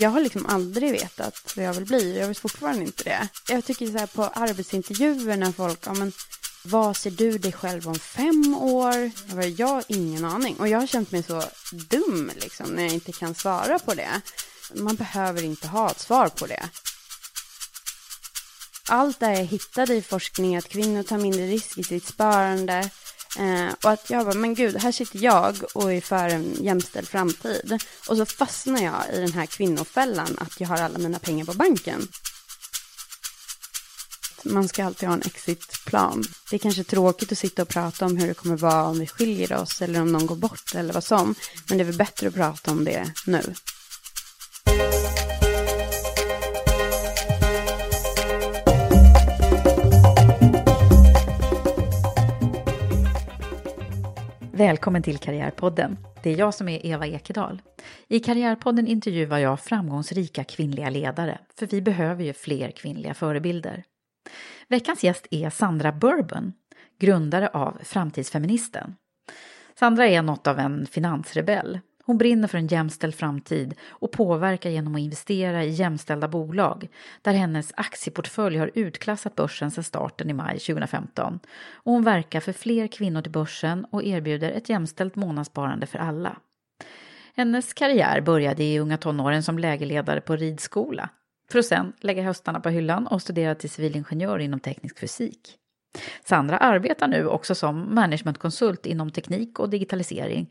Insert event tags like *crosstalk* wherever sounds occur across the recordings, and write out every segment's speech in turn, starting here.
Jag har liksom aldrig vetat vad jag vill bli. Jag vet fortfarande inte det. Jag tycker så här på arbetsintervjuer när folk, ja men vad ser du dig själv om fem år? Jag, bara, jag har ingen aning. Och jag har känt mig så dum liksom när jag inte kan svara på det. Man behöver inte ha ett svar på det. Allt det jag hittade i forskning, att kvinnor tar mindre risk i sitt sparande, Eh, och att jag bara, men gud, här sitter jag och är för en jämställd framtid. Och så fastnar jag i den här kvinnofällan att jag har alla mina pengar på banken. Man ska alltid ha en exitplan. Det är kanske tråkigt att sitta och prata om hur det kommer vara om vi skiljer oss eller om någon går bort eller vad som. Men det är väl bättre att prata om det nu. Välkommen till Karriärpodden. Det är jag som är Eva Ekedal. I Karriärpodden intervjuar jag framgångsrika kvinnliga ledare, för vi behöver ju fler kvinnliga förebilder. Veckans gäst är Sandra Bourbon, grundare av Framtidsfeministen. Sandra är något av en finansrebell. Hon brinner för en jämställd framtid och påverkar genom att investera i jämställda bolag där hennes aktieportfölj har utklassat börsen sedan starten i maj 2015. Och hon verkar för fler kvinnor till börsen och erbjuder ett jämställt månadssparande för alla. Hennes karriär började i unga tonåren som lägerledare på ridskola för att sen lägga höstarna på hyllan och studera till civilingenjör inom teknisk fysik. Sandra arbetar nu också som managementkonsult inom teknik och digitalisering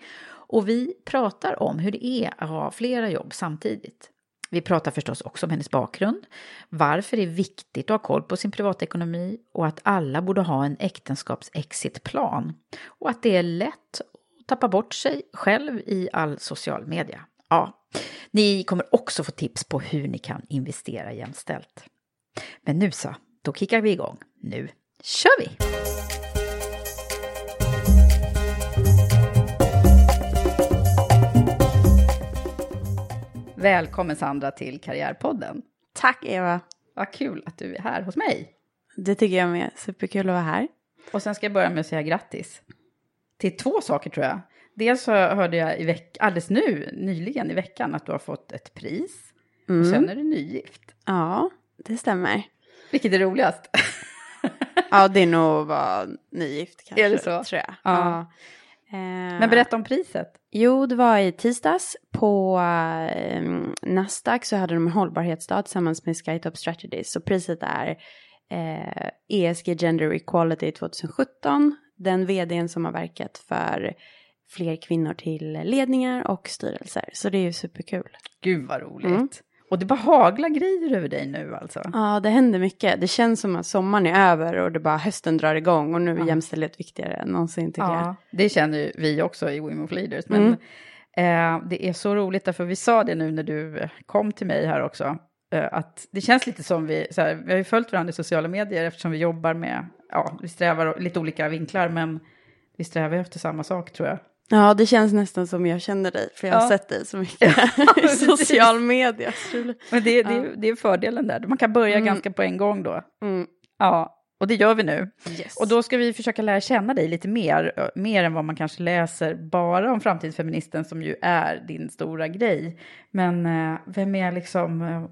och vi pratar om hur det är att ha flera jobb samtidigt. Vi pratar förstås också om hennes bakgrund, varför det är viktigt att ha koll på sin privatekonomi och att alla borde ha en äktenskapsexitplan. och att det är lätt att tappa bort sig själv i all social media. Ja, ni kommer också få tips på hur ni kan investera jämställt. Men nu så, då kickar vi igång. Nu kör vi! Välkommen Sandra till Karriärpodden. Tack Eva. Vad kul att du är här hos mig. Det tycker jag med. Superkul att vara här. Och sen ska jag börja med att säga grattis. Till två saker tror jag. Dels så hörde jag i veck alldeles nu, nyligen i veckan, att du har fått ett pris. Mm. Och sen är du nygift. Ja, det stämmer. Vilket är roligast? ja, det är nog att vara nygift kanske. *laughs* Är det så? Tror jag. Ja. ja. Men berätta om priset. Jo, det var i tisdags på eh, Nasdaq så hade de en hållbarhetsdag tillsammans med Skytop Strategies. Så priset är eh, ESG Gender Equality 2017. Den vdn som har verkat för fler kvinnor till ledningar och styrelser. Så det är ju superkul. Gud vad roligt. Mm. Och det bara haglar grejer över dig nu alltså? Ja, det händer mycket. Det känns som att sommaren är över och det bara hösten drar igång och nu är ja. jämställdhet viktigare än någonsin tycker ja, jag. Det känner vi också i Women for Leaders. Men mm. eh, det är så roligt därför vi sa det nu när du kom till mig här också. Eh, att det känns lite som vi, så här, vi har ju följt varandra i sociala medier eftersom vi jobbar med, ja, vi strävar lite olika vinklar men vi strävar efter samma sak tror jag. Ja, det känns nästan som jag känner dig, för jag har ja. sett dig så mycket *laughs* i social media. Men det, det, ja. det är fördelen där, man kan börja mm. ganska på en gång då. Mm. Ja, och det gör vi nu. Yes. Och då ska vi försöka lära känna dig lite mer, mer än vad man kanske läser bara om framtidsfeministen som ju är din stora grej. Men eh, vem är liksom, eh,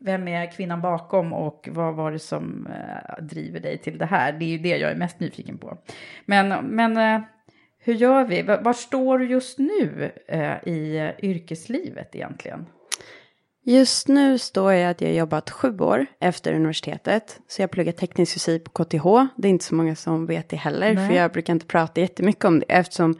vem är kvinnan bakom och vad var det som eh, driver dig till det här? Det är ju det jag är mest nyfiken på. Men, men hur gör vi? Va- Var står du just nu eh, i yrkeslivet egentligen? Just nu står jag att jag jobbat sju år efter universitetet. Så jag pluggar teknisk fysik på KTH. Det är inte så många som vet det heller. Nej. För jag brukar inte prata jättemycket om det. Eftersom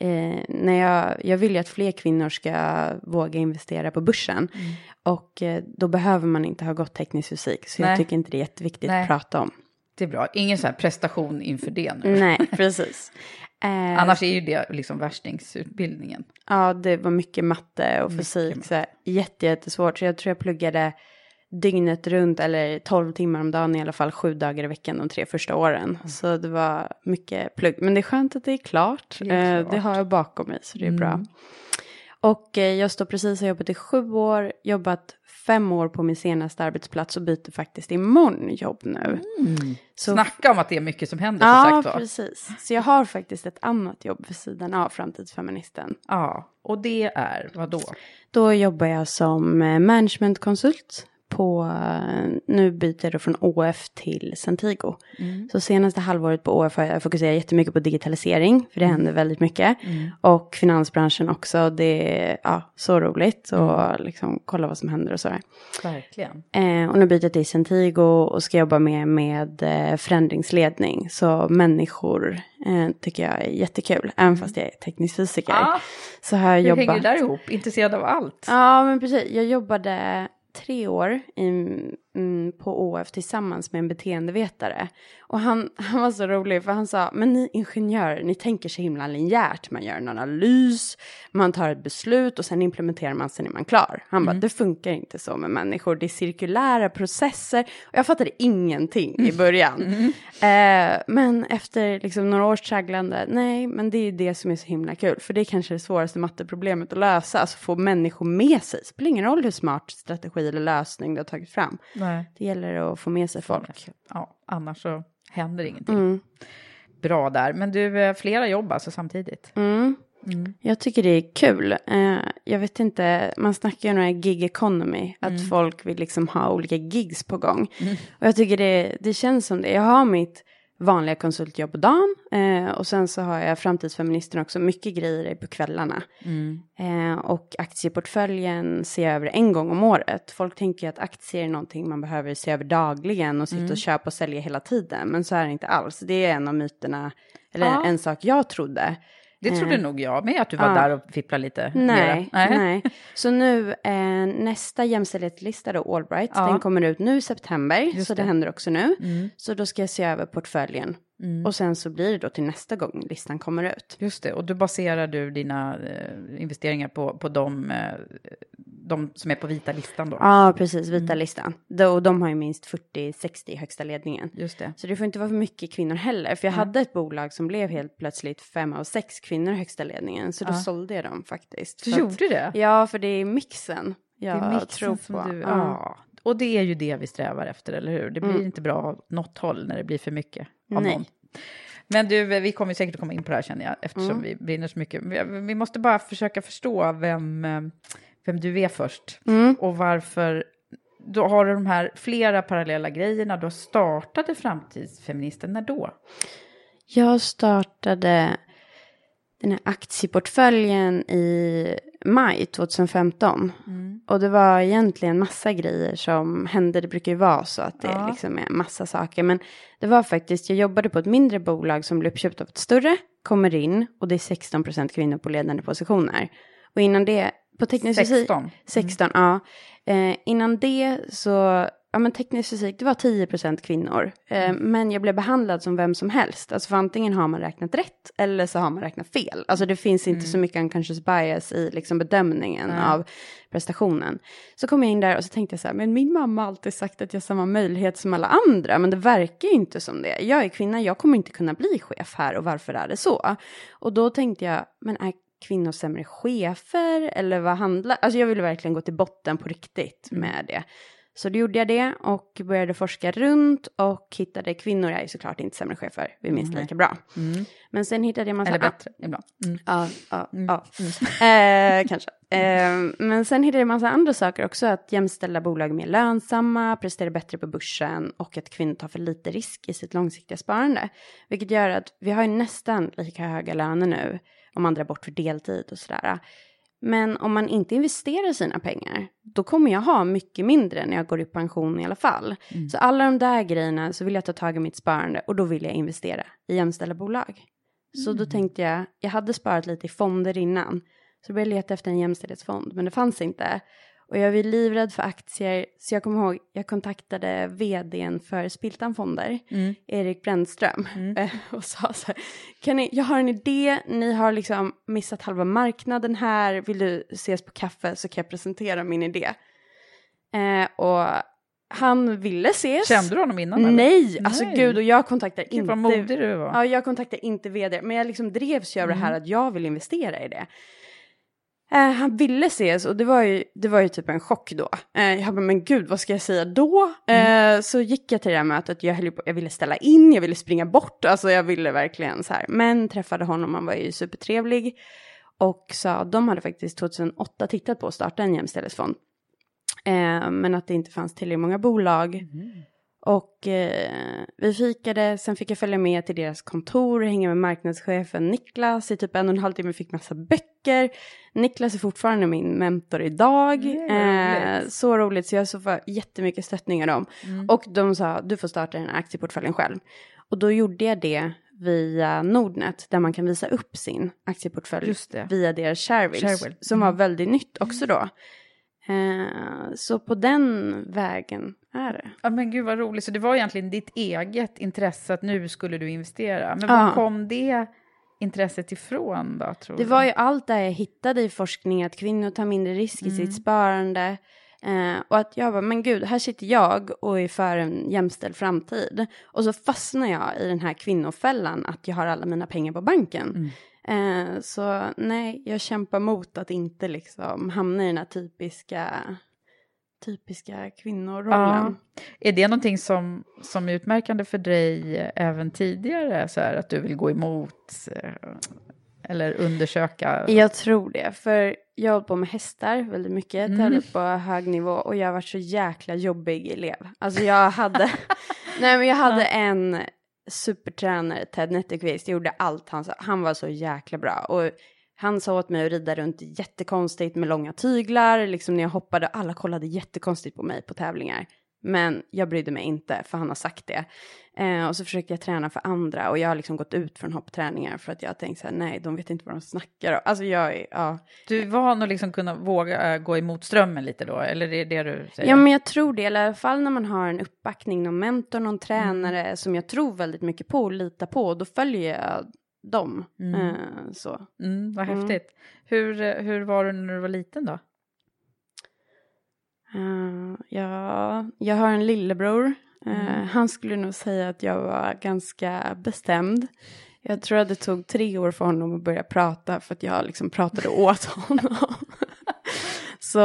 eh, när jag, jag vill ju att fler kvinnor ska våga investera på börsen. Mm. Och eh, då behöver man inte ha gått teknisk fysik. Så Nej. jag tycker inte det är jätteviktigt Nej. att prata om. Det är bra. Ingen så här prestation inför det nu. Nej, *laughs* precis. Eh, Annars är ju det liksom värstningsutbildningen. Ja, det var mycket matte och Mycket fysik. matte. Så här, jätte, jättesvårt. Så jag tror jag pluggade dygnet runt eller 12 timmar om dagen i alla fall sju dagar i veckan de tre första åren. Mm. Så det var mycket plugg. Men det är skönt att det är klart. Det är Eh, klart. det har jag bakom mig så det är bra. Mm. Och eh, jag står precis har jobbat i sju år, jobbat fem år på min senaste arbetsplats och byter faktiskt imorgon jobb nu. Så- Snacka om att det är mycket som händer Ja, som sagt var. precis. Så jag har faktiskt ett annat jobb vid sidan av framtidsfeministen. Ja, och det är vad då? Då jobbar jag som eh, managementkonsult på, nu byter jag då från ÅF till Centigo. Så senaste halvåret på ÅF har jag fokuserat jättemycket på digitalisering, för det händer väldigt mycket. Och finansbranschen också, det är ja, så roligt och liksom kolla vad som händer och sådär. Verkligen. Eh, och nu byter jag till Centigo och ska jobba med, med eh, förändringsledning. Så människor eh, tycker jag är jättekul, även fast jag är teknisk fysiker. Ja, Så har jag hur jobbat... hänger det där ihop? Intresserad av allt? Ja, men precis. Jag jobbade tre år i, mm, på ÅF tillsammans med en beteendevetare. Och han, *laughs* han var så rolig för han sa, men ni ingenjörer, ni tänker så himla linjärt. Man gör en analys, man tar ett beslut och sen implementerar man, sen är man klar. Han bara, det funkar inte så med människor, det är cirkulära processer. Och jag fattade ingenting i början. Eh, men efter liksom några års tragglande, nej, men det är det som är så himla kul. För det är kanske det svåraste matteproblemet att lösa, alltså få människor med sig. Det spelar ingen roll hur smart strategi eller lösning du har tagit fram. Nej. Det gäller att få med sig folk. Ja, annars så händer ingenting. Mm. Bra där. Men du, eh, flera jobb alltså samtidigt? Mm. Jag tycker det är kul. Eh, jag vet inte, man snackar ju om den här gig economy, att folk vill liksom ha olika gigs på gång. Och jag tycker det, det känns som det. Jag har mitt vanliga konsultjobb på dagen eh, och sen så har jag framtidsfeministen också, mycket grejer på kvällarna. Eh, och aktieportföljen ser jag över en gång om året. Folk tänker att aktier är någonting man behöver se över dagligen och sitta och köpa och sälja hela tiden. Men så är det inte alls. Det är en av myterna, eller Ja. en sak jag trodde. Det trodde nog jag med, att du var ja. där och fipplade lite. Nej, mera. nej. Så nu, eh, nästa jämställdhetslista då, Allbright, Ja. den kommer ut nu i september, Just så det. det. händer också nu. Mm. Så då ska jag se över portföljen. Mm. Och sen så blir det då till nästa gång listan kommer ut. Just det, och då baserar du dina eh, investeringar på, på de, eh, de som är på vita listan då? Ja, precis, vita Mm. listan. Då, de har ju minst 40-60 i högsta ledningen. Just det. Så det får inte vara för mycket kvinnor heller. För jag hade ett bolag som blev helt plötsligt fem av sex kvinnor i högsta ledningen. Så då Ja. sålde jag dem faktiskt. Du gjorde att, det? Ja, för det är mixen jag det är mixen tror som på. Du, Ja. Och det är ju det vi strävar efter, eller hur? Det blir Mm. inte bra åt något håll när det blir för mycket av Nej. någon. Men du, vi kommer säkert att komma in på det här känner jag, eftersom Mm. vi brinner så mycket. Vi, måste bara försöka förstå vem, eh, vem du är först. Mm. Och varför, då har du de här flera parallella grejerna. Du startade Framtidsfeministen, när då? Jag startade den här aktieportföljen i maj 2015. Och det var egentligen massa grejer som hände. Det brukar ju vara så att det Ja. liksom är massa saker. Men det var faktiskt, jag jobbade på ett mindre bolag som blev uppköpt av ett större, kommer in och det är 16 procent kvinnor på ledande positioner. Och innan det, på teknisk fysik- 16? 16, ja. Eh, innan det så, ja men teknisk fysik, det var 10% kvinnor. Eh, Men jag blev behandlad som vem som helst. Alltså för antingen har man räknat rätt eller så har man räknat fel. Alltså det finns inte så mycket unconscious bias i liksom bedömningen av prestationen. Så kom jag in där och så tänkte jag så här, men min mamma har alltid sagt att jag har samma möjlighet som alla andra, men det verkar ju inte som det. Jag är kvinna, jag kommer inte kunna bli chef här och varför är det så? Och då tänkte jag, men är kvinnor sämre chefer eller vad handlar, alltså jag ville verkligen gå till botten på riktigt med det. Så då gjorde jag det och började forska runt och hittade kvinnor är ju såklart inte sämre chefer, vi är minst lika bra. Men sen hittade jag massa... Eller bättre ibland. Mm. Ja, ja, ja. Eh, kanske. Eh, men sen hittade jag massa andra saker också, att jämställda bolag är mer lönsamma, presterar bättre på börsen och att kvinnor tar för lite risk i sitt långsiktiga sparande. Vilket gör att vi har ju nästan lika höga löner nu om man drar bort för deltid och sådär. Men om man inte investerar sina pengar, då kommer jag ha mycket mindre när jag går i pension i alla fall. Mm. Så alla de där grejerna så vill jag ta tag i mitt sparande och då vill jag investera i jämställda bolag. Så då mm. tänkte jag, jag hade sparat lite i fonder innan. Så började jag leta efter en jämställdhetsfond, men det fanns inte. Och jag var livrädd för aktier, så jag kommer ihåg, jag kontaktade vdn för Spiltan Fonder, mm. Erik Brännström, mm. *laughs* Och sa så här, kan ni, jag har en idé, ni har liksom missat halva marknaden här, vill du ses på kaffe så kan jag presentera min idé. Eh, och han ville ses. Kände du honom innan? Eller? Nej, alltså Nej. gud och jag kontaktar inte. Vad modig du var. Ja, jag kontaktar inte vd, men jag liksom drevs ju över mm. det här att jag vill investera i det. Eh, han ville ses och det var ju, det var ju typ en chock då. Eh, jag bara, men gud, vad ska jag säga då? Mm. Eh, så gick jag till det här mötet, jag, på, jag ville ställa in, jag ville springa bort, alltså jag ville verkligen så här. Men träffade honom, han var ju supertrevlig. Och sa, de hade faktiskt 2008 tittat på att starta en jämställdhetsfond. Eh, men att det inte fanns tillräckligt många bolag. Mm. Och eh, vi fikade, sen fick jag följa med till deras kontor, hänga med marknadschefen Niklas i typ en och en halv timme, fick massa böcker. Niklas är fortfarande min mentor idag. Eh, så roligt, så jag så får jättemycket stöttning av dem. Mm. Och de sa, du får starta den här aktieportföljen själv. Och då gjorde jag det via Nordnet, där man kan visa upp sin aktieportfölj via deras Shareville, Shareville. som var mm. väldigt nytt också då. Eh, så på den vägen är det. Ja men gud vad roligt, så det var egentligen ditt eget intresse att nu skulle du investera. Men var ja. kom det intresset ifrån då? Tror det du? var ju allt det jag hittade i forskning, att kvinnor tar mindre risk i mm. sitt sparande. Eh, och att jag bara, men gud, här sitter jag och är för en jämställd framtid. Och så fastnar jag i den här kvinnofällan att jag har alla mina pengar på banken. Mm. Eh, så nej, jag kämpar mot att inte liksom hamna i den här typiska typiska kvinnorollen. Ja. Är det någonting som, som är utmärkande för dig även tidigare? Så här, att du vill gå emot eh, eller undersöka? Jag tror det, för jag har på med hästar väldigt mycket, mm. tävlat på hög nivå och jag har varit så jäkla jobbig elev. Alltså jag hade, *laughs* *laughs* nej men jag hade en supertränare, Ted Netterqvist, gjorde allt han sa. Han var så jäkla bra. Och han sa åt mig att rida runt jättekonstigt med långa tyglar, liksom när jag hoppade, alla kollade jättekonstigt på mig på tävlingar. Men jag brydde mig inte, för han har sagt det. Eh, och så försökte jag träna för andra och jag har liksom gått ut från hoppträningar för att jag har tänkt så här, nej, de vet inte vad de snackar om. Alltså jag ja. Du är van att liksom kunna våga äh, gå emot strömmen lite då, eller är det det du säger? Ja, men jag tror det, i alla fall när man har en uppbackning, någon mentor, någon tränare mm. som jag tror väldigt mycket på och litar på, då följer jag dem. Mm. Eh, så. Mm, vad mm. häftigt. Hur, hur var du när du var liten då? Uh, ja, jag har en lillebror. Uh, mm. Han skulle nog säga att jag var ganska bestämd. Jag tror att det tog tre år för honom att börja prata för att jag liksom pratade åt *laughs* honom. Så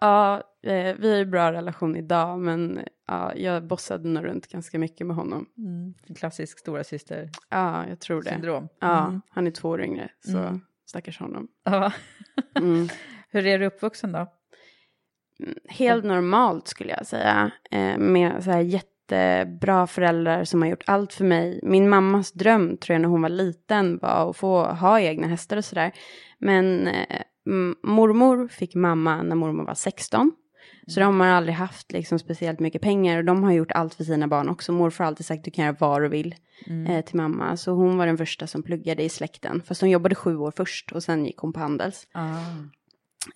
ja, uh, vi har ju bra relation idag men ja, jag bossade nog runt ganska mycket med honom. Mm. Klassisk stora syster Ja, jag tror det. Syndrom. Ja, mm. han är två år yngre så mm. stackars honom. Ja. mm. *laughs* Hur är du uppvuxen då? Helt normalt skulle jag säga. Eh, med så här jättebra föräldrar som har gjort allt för mig. Min mammas dröm tror jag när hon var liten var att få ha egna hästar och sådär. Men eh, mormor fick mamma när mormor var 16. Så de har aldrig haft liksom speciellt mycket pengar och de har gjort allt för sina barn också. Morfar har alltid sagt du kan göra vad du vill mm. eh, till mamma. Så hon var den första som pluggade i släkten. Fast hon jobbade sju år först och sen gick hon på Handels. Ah.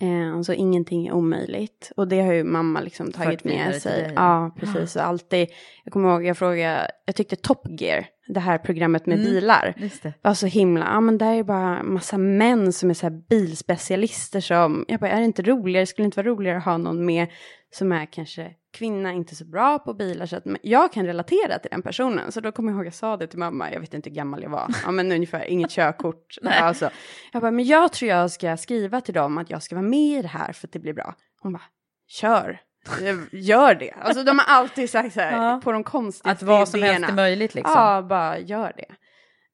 Eh, alltså ingenting är omöjligt. Och det har ju mamma liksom tagit med sig. Ja, precis. Och alltid, jag kommer ihåg, jag frågade, jag tyckte Top Gear, det här programmet med mm, bilar, var så himla, ja men där är bara massa män som är så här bilspecialister som, jag bara, är det inte roligare, skulle det inte vara roligare att ha någon med som är kanske kvinna, inte så bra på bilar, så att jag kan relatera till den personen. Så då kommer jag ihåg, jag sa det till mamma, jag vet inte hur gammal jag var, ja men ungefär inget körkort. *laughs* alltså. Jag bara, men jag tror jag ska skriva till dem att jag ska vara med i det här för att det blir bra. Hon bara, kör. Gör det. Alltså de har alltid sagt så här, ja. på de konstigaste Att vad som helst är möjligt liksom. Ja, bara gör det.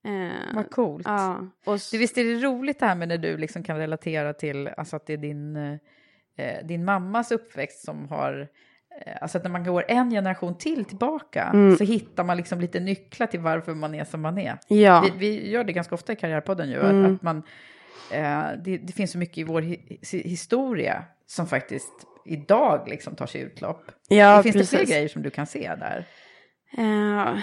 Eh, Vad coolt. Ja, och Du, visst är det roligt det här med när du liksom kan relatera till alltså att det är din, eh, din mammas uppväxt som har... Eh, alltså att när man går en generation till tillbaka Mm. så hittar man liksom lite nycklar till varför man är som man är. ja. Vi, vi gör det ganska ofta i Karriärpodden ju, Mm. att, att man... Eh, det, det finns så mycket i vår hi, hi- historia som faktiskt idag liksom tar sig utlopp. ja, finns det fler precis. grejer som du kan se där? Eh,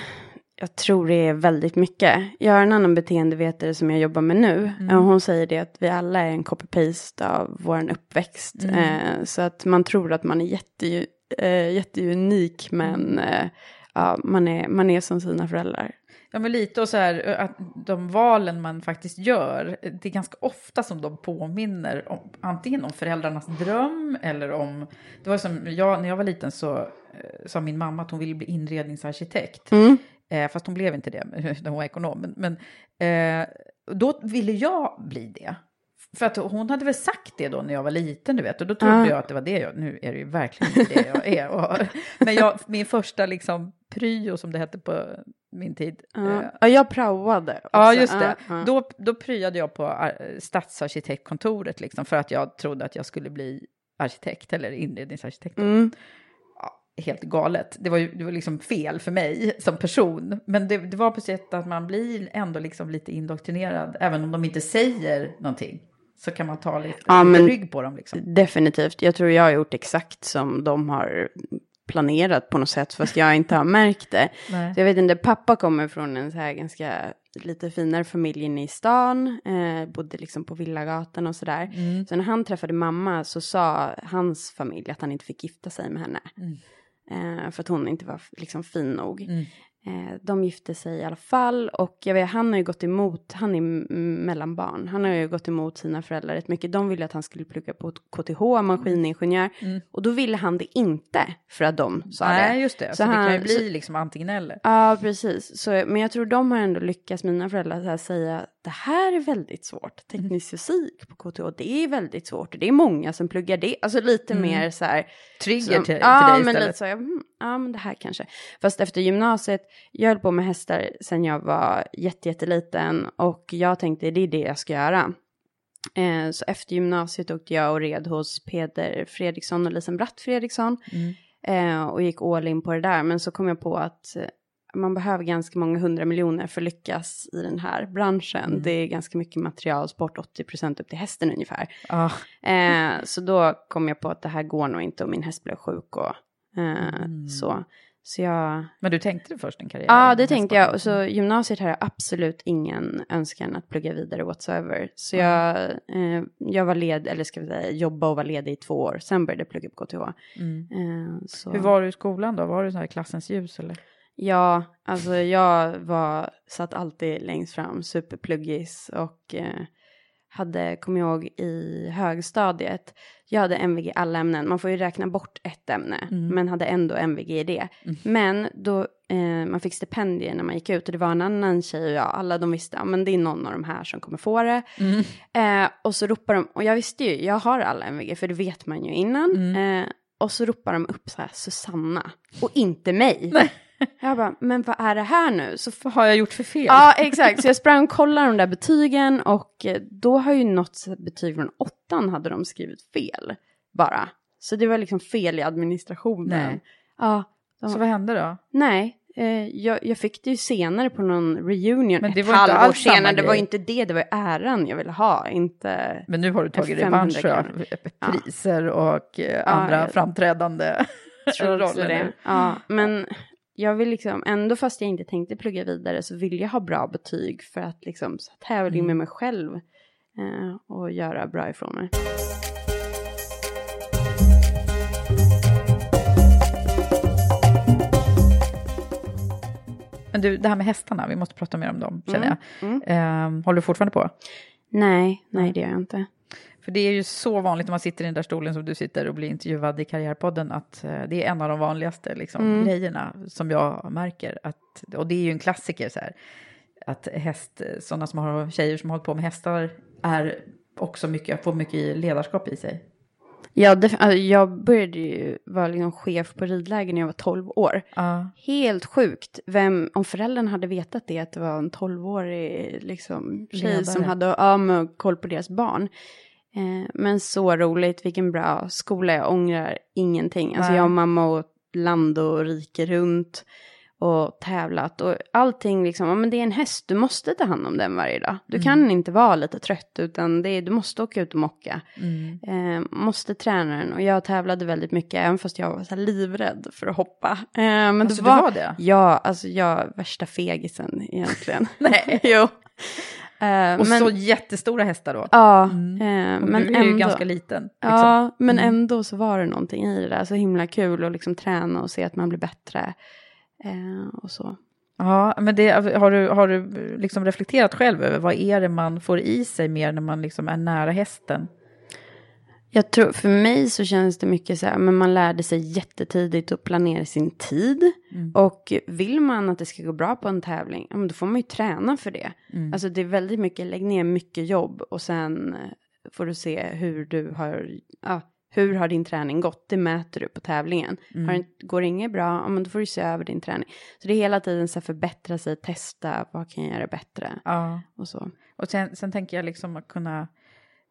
jag tror det är väldigt mycket. Jag har en annan beteendevetare som jag jobbar med nu. Mm. Och hon säger det att vi alla är en copy-paste av vår uppväxt. Mm. Eh, så att man tror att man är jätte, eh, jätteunik men eh, ja, man, är, man är som sina föräldrar. Ja, men lite och så här att de valen man faktiskt gör, det är ganska ofta som de påminner om antingen om föräldrarnas dröm eller om, det var som jag, när jag var liten så eh, sa min mamma att hon ville bli inredningsarkitekt. Mm. Eh, fast hon blev inte det, när *laughs* hon var ekonom. Men, men eh, då ville jag bli det. För att hon hade väl sagt det då när jag var liten, du vet. Och då trodde Ja. jag att det var det jag, nu är det ju verkligen inte det jag är. Och, *laughs* men jag, min första liksom pryo, som det hette på min tid. eh, Ja. ja, jag praoade. också. Ja, just det. Ja. Då, då pryade jag på eh, stadsarkitektkontoret liksom, för att jag trodde att jag skulle bli arkitekt eller inredningsarkitekt. Mm. Helt galet. Det var ju det var liksom fel för mig som person. Men det, det var på sätt att man blir ändå liksom lite indoktrinerad, även om de inte säger någonting. Så kan man ta lite, Ja, lite rygg på dem. Liksom. Definitivt. Jag tror jag har gjort exakt som de har planerat på något sätt, fast jag inte har *laughs* märkt det. Nej. Så jag vet inte, pappa kommer från en så här ganska lite finare familj inne i stan, eh, bodde liksom på Villagatan och sådär. Mm. Så när han träffade mamma så sa hans familj att han inte fick gifta sig med henne. Eh, för att hon inte var liksom fin nog. Mm. Eh, de gifte sig i alla fall och jag vet, han har ju gått emot, han är mellanbarn, han har ju gått emot sina föräldrar rätt mycket. De ville att han skulle plugga på KTH, maskiningenjör, Mm. och då ville han det inte för att de sa det. Nej, just det. Så, Så det kan ju han- bli så- liksom antingen eller. Ja, precis. Så, men jag tror de har ändå lyckats, mina föräldrar, så här, säga det här är väldigt svårt. Teknisk fysik på KTH, det är väldigt svårt. Och det är många som pluggar det. Alltså lite mer så här. Trigger som- till, ja, till dig men istället. lite så, jag, hmm, ja, men det här kanske. Fast efter gymnasiet, jag höll på med hästar sen jag var jätte, jätteliten. Och jag tänkte, det är det jag ska göra. Eh, så efter gymnasiet åkte jag och red hos Peder Fredriksson och Lisen Bratt Fredriksson. Mm. Eh, och gick all in på det där. Men så kom jag på att man behöver ganska många hundra miljoner för att lyckas i den här branschen. Mm. Det är ganska mycket materialsport, 80% upp till hästen ungefär. Ja. Eh, så då kom jag på att det här går nog inte och min häst blev sjuk och eh, Mm. så. Så jag, Men du tänkte dig först en karriär? ja det tänkte jag. Och Så gymnasiet har jag absolut ingen önskan att plugga vidare whatsoever. Så Mm. jag, eh, jag var led, eller ska vi säga jobba och var ledig i två år. Sen började jag plugga på KTH. Mm. Eh, så. Hur var du i skolan då? Var du så här klassens ljus eller? Ja, alltså jag var, satt alltid längst fram, superpluggis och eh, hade, kommer jag ihåg, i högstadiet, jag hade MVG i alla ämnen, man får ju räkna bort ett ämne, Mm. men hade ändå MVG i det. Men då, eh, man fick stipendier när man gick ut och det var en annan tjej och jag, alla de visste, ja men det är någon av de här som kommer få det. Mm. Eh, och så ropar de, och jag visste ju, jag har alla MVG, för det vet man ju innan. Mm. Eh, och så ropar de upp så här, Susanna, och inte mig. *laughs* Jag bara, men vad är det här nu? Så Vad har jag gjort för fel? Ja, exakt. Så jag sprang och kollade de där betygen och eh, då har ju något betyg från åttan hade de skrivit fel bara. Så det var liksom fel i administrationen. Nej. Ja, de, Så vad hände då? nej. Eh, jag, jag fick det ju senare på någon reunion, Men det ett var inte halvår senare. Det var inte det, det var äran jag ville ha, inte... Men nu har du tagit 500 revansch av kronor. priser och eh, andra jag framträdande *laughs* roller. Ja, men jag vill liksom, ändå fast jag inte tänkte plugga vidare så vill jag ha bra betyg för att liksom så in med mig själv eh, och göra bra ifrån mig. Men du, det här med hästarna, vi måste prata mer om dem känner Mm, jag. Ehm, håller du fortfarande på? Nej, nej det gör jag inte. För det är ju så vanligt när man sitter i den där stolen som du sitter och blir intervjuad i Karriärpodden att eh, det är en av de vanligaste liksom, Mm. grejerna som jag märker. Att, och det är ju en klassiker så här, att häst, sådana som har tjejer som har hållit på med hästar är också mycket, får mycket ledarskap i sig. Ja, alltså, jag började ju vara liksom chef på ridläger när jag var 12 år. Ja. Helt sjukt. Vem, om föräldrarna hade vetat det, att det var en 12-årig liksom, tjej Ledare. som hade ja, koll på deras barn. Eh, men så roligt, vilken bra skola, jag ångrar ingenting. Alltså jag och mamma och land och rike runt och tävlat och allting liksom, men det är en häst, du måste ta hand om den varje dag. Du kan inte vara lite trött utan det är, du måste åka ut och mocka. Mm. Eh, måste träna den och jag tävlade väldigt mycket även fast jag var så livrädd för att hoppa. Eh, men Alltså, du var det? Ja, alltså jag värsta fegisen egentligen. *laughs* Nej. *laughs* jo. Eh, Och men, så jättestora hästar då. Ja, Mm. eh, Och men du är ju ändå. ganska liten. Liksom. Ja, men Mm. ändå så var det någonting i det där. Så himla kul att liksom träna och se att man blir bättre. Eh, och så. Ja, men det, har du, har du liksom reflekterat själv över vad är det man får i sig mer när man liksom är nära hästen? Jag tror, för mig så känns det mycket så här, men man lärde sig jättetidigt att planera sin tid. Mm. Och vill man att det ska gå bra på en tävling, ja, men då får man ju träna för det. Mm. Alltså det är väldigt mycket, lägg ner mycket jobb och sen eh, får du se hur du har, ja, hur har din träning gått? Det mäter du på tävlingen. Mm. Har går det inget bra, ja, men då får du se över din träning. Så det är hela tiden så här förbättra sig, testa, vad kan jag göra bättre? Ja. Och så. Och sen, sen tänker jag liksom att kunna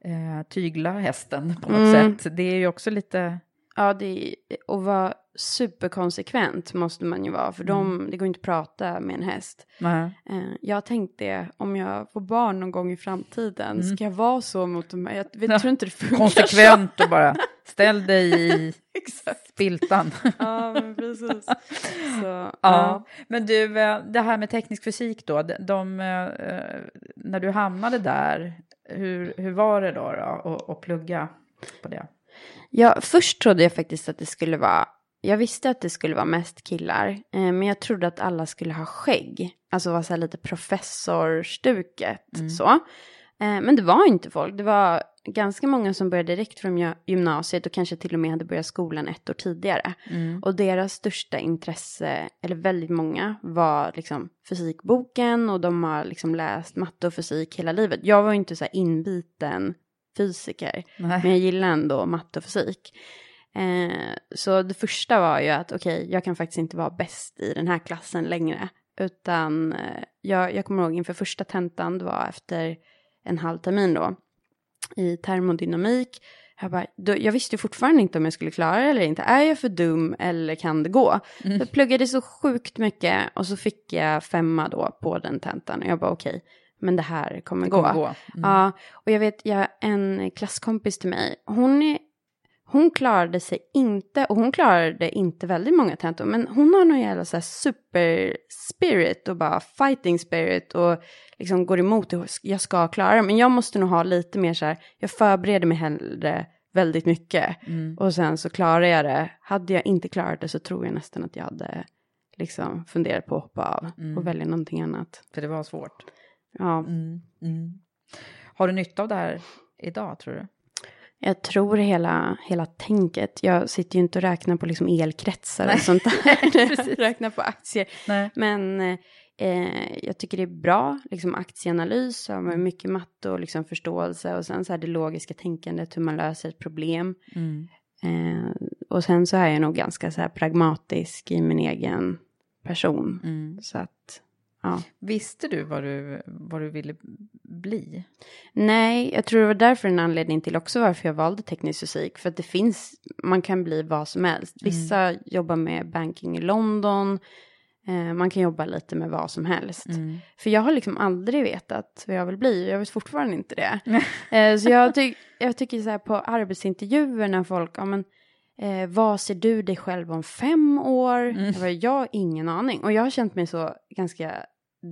eh, tygla hästen på något Mm. sätt. Det är ju också lite... Ja, det är, och vara superkonsekvent måste man ju vara, för de, det går inte att prata med en häst. Nej. Eh, jag har tänkt det, om jag får barn någon gång i framtiden, ska jag vara så mot dem? Jag vet, Ja. tror inte det funkar Konsekvent och bara *laughs* ställ dig i *laughs* spiltan. Ja, men precis. *laughs* Så, Ja, ja. men du, eh, det här med teknisk fysik då, de, de, eh, när du hamnade där, hur, hur var det då, då att, att plugga på det? Ja, först trodde jag faktiskt att det skulle vara, jag visste att det skulle vara mest killar, eh, men jag trodde att alla skulle ha skägg. Alltså vara så här lite professorstuket så. Eh, men det var inte folk, det var ganska många som började direkt från gy- gymnasiet och kanske till och med hade börjat skolan ett år tidigare. Och deras största intresse, eller väldigt många, var liksom fysikboken och de har liksom läst matte och fysik hela livet. Jag var inte så här inbiten fysiker. Nej. Men jag gillar ändå matte och fysik. Eh, så det första var ju att okej, jag kan faktiskt inte vara bäst i den här klassen längre. Utan eh, jag, jag kommer ihåg inför första tentan, det var efter en halv termin då, i termodynamik. Jag, bara, då, jag visste ju fortfarande inte om jag skulle klara det eller inte. Är jag för dum eller kan det gå? Jag pluggade så sjukt mycket och så fick jag femma då på den tentan. Och jag bara okej, men det här kommer, Det kommer gå. gå. Mm. Ja, och jag vet, jag en klasskompis till mig, hon, är, hon klarade sig inte, och hon klarade inte väldigt många tentor, men hon har någon jävla så här super spirit och bara fighting spirit och liksom går emot det, jag ska klara det, men jag måste nog ha lite mer så här, jag förbereder mig hellre väldigt mycket och sen så klarar jag det. Hade jag inte klarat det så tror jag nästan att jag hade liksom funderat på att hoppa av och välja någonting annat. För det var svårt. Ja. Mm. Mm. Har du nytta av det här idag, tror du? Jag tror hela, hela tänket. Jag sitter ju inte och räknar på liksom elkretsar och sånt där. *laughs* *laughs* räknar på aktier. Nej. Men eh, jag tycker det är bra, liksom aktieanalys, har man mycket matte och liksom förståelse. Och sen så här det logiska tänkandet, hur man löser ett problem. Mm. Eh, och sen så är jag nog ganska så här pragmatisk i min egen person. Mm. Så att, ja. Visste du vad du, vad du ville bli? Nej, jag tror det var därför en anledning till också varför jag valde teknisk fysik. För att det finns, man kan bli vad som helst. Vissa jobbar med banking i London. Eh, man kan jobba lite med vad som helst. För jag har liksom aldrig vetat vad jag vill bli. Jag vet fortfarande inte det. *laughs* eh, så jag, ty- jag tycker så här på arbetsintervjuer när folk, ja men, eh, vad ser du dig själv om fem år? Jag, bara, jag har ingen aning. Och jag har känt mig så ganska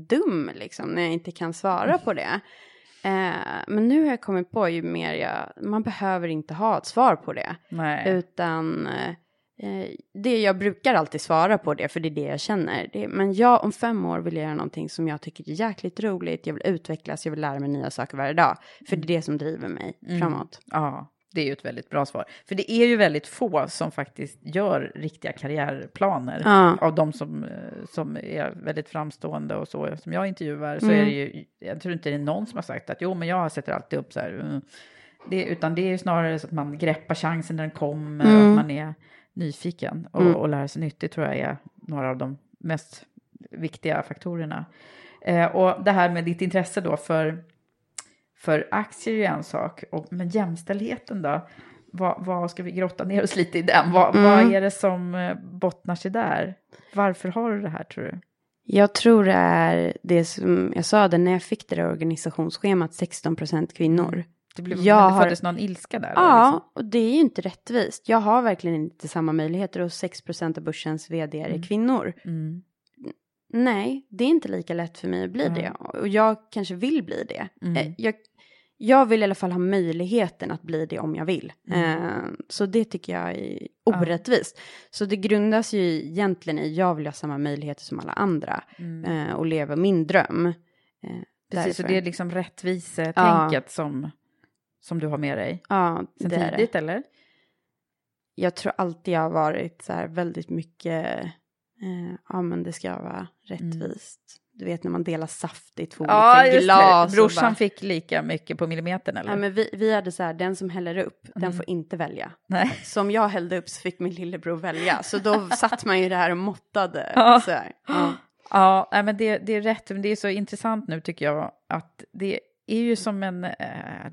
dum liksom när jag inte kan svara på det. Eh, men nu har jag kommit på ju mer jag, man behöver inte ha ett svar på det. Nej. Utan eh, det jag brukar alltid svara på det, för det är det jag känner. Det, men jag om fem år vill jag göra någonting som jag tycker är jäkligt roligt. Jag vill utvecklas, jag vill lära mig nya saker varje dag. För det är det som driver mig framåt. Ja, det är ju ett väldigt bra svar. För det är ju väldigt få som faktiskt gör riktiga karriärplaner. Ja. Av de som, eh, som är väldigt framstående och så, som jag intervjuar, så Mm. är det ju, jag tror inte det är någon som har sagt att jo, men jag sätter alltid upp så här, mm, Det, utan det är snarare så att man greppar chansen när den kommer, Mm. att man är nyfiken och, Mm. och lär sig nytt. Det tror jag är några av de mest viktiga faktorerna. Eh, och det här med ditt intresse då för, för aktier är ju en sak, och, men jämställdheten då? Vad, vad ska vi grotta ner oss lite i den? Vad, Mm. vad är det som eh, bottnar sig där? Varför har du det här tror du? Jag tror det är det som jag sa det när jag fick det där organisationsschemat 16% kvinnor. Det, blev, Jag det har- föddes någon ilska där? Ja, liksom? och det är ju inte rättvist. Jag har verkligen inte samma möjligheter och 6% av börsens vd är kvinnor. Mm. Nej, det är inte lika lätt för mig att bli Mm. det. Och jag kanske vill bli det. Mm. Eh, Jag, jag vill i alla fall ha möjligheten att bli det om jag vill. Mm. Eh, så det tycker jag är orättvist. Så det grundas ju egentligen i jag vill ha samma möjligheter som alla andra eh, och leva min dröm. Eh, Mm. Precis, så det är liksom rättvisetänket som, som du har med dig ja, sen det är det. tidigt, eller? jag tror alltid jag har varit så här väldigt mycket, eh, ja men det ska vara rättvist. Du vet när man delar saft i två olika glas. Brorsan bara- fick lika mycket på millimetern, eller? Ja, men vi, vi hade så här, den som häller upp, den Mm. får inte välja. Nej. Som jag hällde upp så fick min lillebror välja. Så då *laughs* satt man ju där och måttade. Ja. Så här. Ja. Ja, men det, det är rätt. Men det är så intressant nu tycker jag att det är ju som en eh,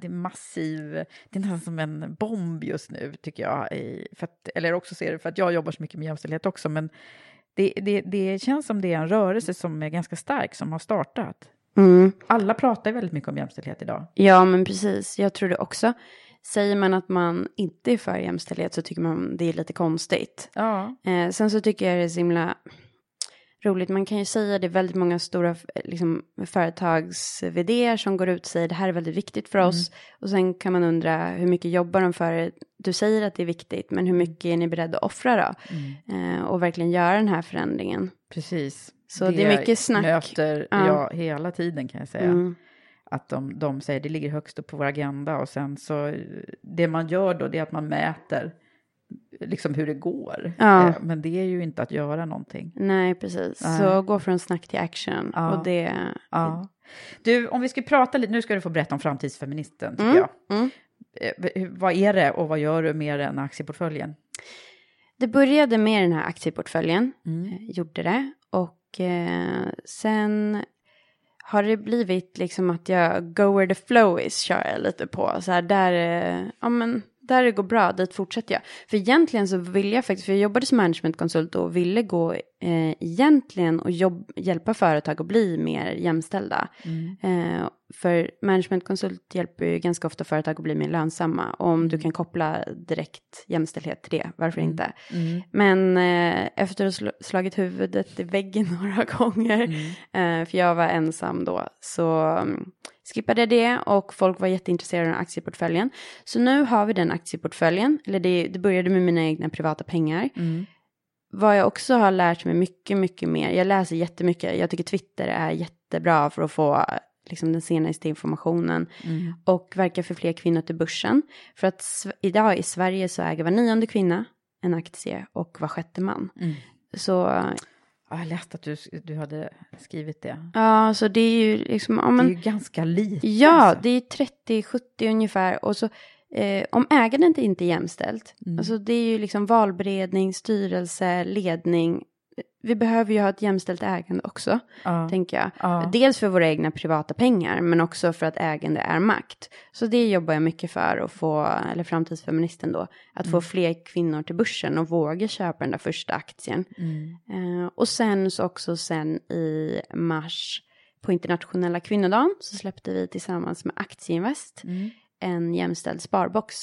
det är massiv, det är nästan som en bomb just nu tycker jag. I, för att, eller också ser det för att jag jobbar så mycket med jämställdhet också, men det, det, det känns som det är en rörelse som är ganska stark som har startat. Mm. Alla pratar väldigt mycket om jämställdhet idag. ja, men precis. Jag tror det också. Säger man att man inte är för jämställdhet så tycker man det är lite konstigt. Ja, Eh, sen så tycker jag det är så himla roligt. Man kan ju säga det är väldigt många stora liksom, företags som går ut och säger det här är väldigt viktigt för oss. Och sen kan man undra hur mycket jobbar de för det? Du säger att det är viktigt, men hur mycket är ni beredda att offra då? Eh, och verkligen göra den här förändringen. precis. Så det är mycket snack. möter Ja. jag hela tiden kan jag säga. Mm. att de, de säger det ligger högst upp på vår agenda och sen så det man gör då det är att man mäter liksom hur det går. Ja. Eh, Men det är ju inte att göra någonting. Nej, precis. Nej. Så gå från snack till action. Ja. Och det... Ja. Du, om vi ska prata lite, nu ska du få berätta om framtidsfeministen tycker Mm, jag. mm. Eh, Vad är det och vad gör du mer än aktieportföljen? Det började med den här aktieportföljen. Mm. eh, gjorde det. Och eh, sen har det blivit liksom att jag go where the flow is kör jag lite på. Så här där, eh, ja men där det går bra, dit fortsätter jag. För egentligen så ville jag faktiskt, för jag jobbade som managementkonsult och ville gå eh, egentligen och jobb, hjälpa företag att bli mer jämställda. Eh, för managementkonsult hjälper ju ganska ofta företag att bli mer lönsamma. Och om du kan koppla direkt jämställdhet till det, varför inte? Men eh, efter att ha sl- slagit huvudet i väggen *laughs* några gånger, eh, för jag var ensam då, så mm, skippade det och folk var jätteintresserade av aktieportföljen. Så nu har vi den aktieportföljen, eller det, det började med mina egna privata pengar. Vad jag också har lärt mig mycket, mycket mer, jag läser jättemycket, jag tycker Twitter är jättebra för att få liksom, den senaste informationen och verka för fler kvinnor till börsen. För att idag i Sverige så äger var nionde kvinna en aktie och var sjätte man. Så Ja, jag läste att du, du hade skrivit det. ja, så det är ju liksom, ja, men, det är ju ganska lite. Ja, alltså. det är 30-70 ungefär. Och så eh, om ägandet inte är jämställt, Mm. alltså det är ju liksom valberedning, styrelse, ledning. Vi behöver ju ha ett jämställt ägande också, Ja. tänker jag. Ja. Dels för våra egna privata pengar, men också för att ägande är makt. Så det jobbar jag mycket för att få, eller framtidsfeministen då, att Mm. få fler kvinnor till börsen och våga köpa den där första aktien. Mm. Eh, och sen så också sen i mars på internationella kvinnodagen så släppte vi tillsammans med Aktieinvest Mm. en jämställd sparbox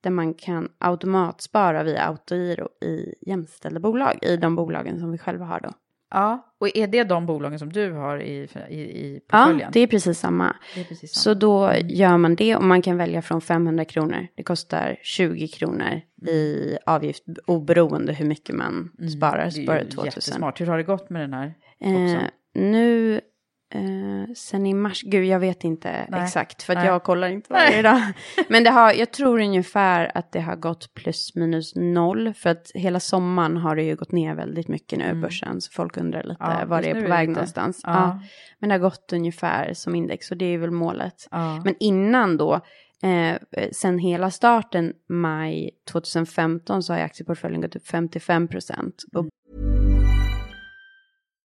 där man kan automatspara via autogiro i jämställda bolag, i de bolagen som vi själva har då. ja, och är det de bolagen som du har i, i, i Ja, portföljen? det är precis samma. Det är precis Så samma. då gör man det och man kan välja från 500 kronor. Det kostar 20 kronor i avgift oberoende hur mycket man sparar. Mm. Det Sparar är ju 2000. jättesmart. Hur har det gått med den här? Eh, nu, eh, sen i mars, gud jag vet inte Nej. exakt för att Nej. jag kollar inte varje dag. *laughs* Men det har, jag tror ungefär att det har gått plus minus noll. För att hela sommaren har det ju gått ner väldigt mycket nu i börsen. Så folk undrar lite Mm. Ja, var det är på är väg lite- någonstans. Ja. Ja. Men det har gått ungefär som index och det är väl målet. Ja. Men innan då, Eh, sen hela starten maj 2015 så har aktieportföljen gått upp 55 procent. Och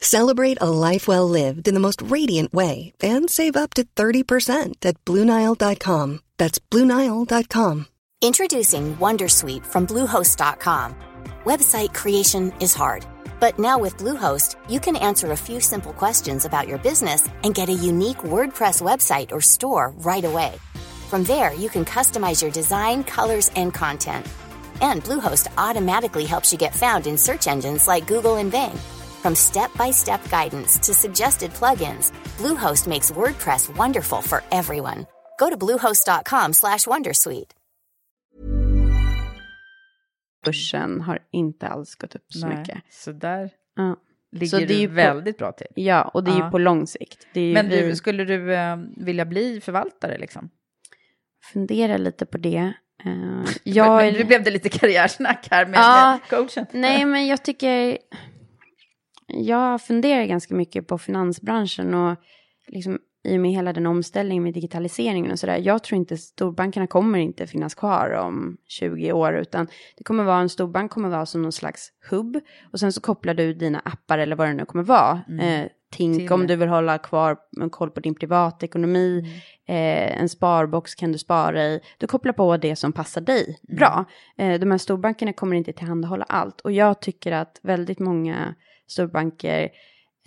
Celebrate a life well lived in the most radiant way and save up to 30% at BlueNile.com. That's BlueNile.com. Introducing Wondersuite from Bluehost.com. Website creation is hard, but now with Bluehost, you can answer a few simple questions about your business and get a unique WordPress website or store right away. From there, you can customize your design, colors, and content. And Bluehost automatically helps you get found in search engines like Google and Bing. From step-by-step guidance to suggested plugins, Bluehost makes WordPress wonderful for everyone. Go to bluehost.com/wondersuite. börsen har inte alls gått upp så Nej, mycket. så där Ja. ligger Så det är du på- väldigt bra till. ja, och det är Ja. ju på lång sikt. Är Men vi du, skulle du eh, vilja bli förvaltare liksom? funderar lite på det. Uh, *laughs* jag nu blev det lite karriärsnack här med, Ja. med coachen. Nej, men jag tycker... Jag funderar ganska mycket på finansbranschen och liksom i och med hela den omställningen med digitaliseringen och sådär. Jag tror inte storbankerna kommer inte finnas kvar om 20 år utan det kommer vara en storbank kommer vara som någon slags hubb och sen så kopplar du dina appar eller vad det nu kommer vara. Eh, Tink om du vill hålla kvar en koll på din privatekonomi, eh, en sparbox kan du spara i. Du kopplar på det som passar dig bra. Eh, de här storbankerna kommer inte tillhandahålla allt och jag tycker att väldigt många storbanker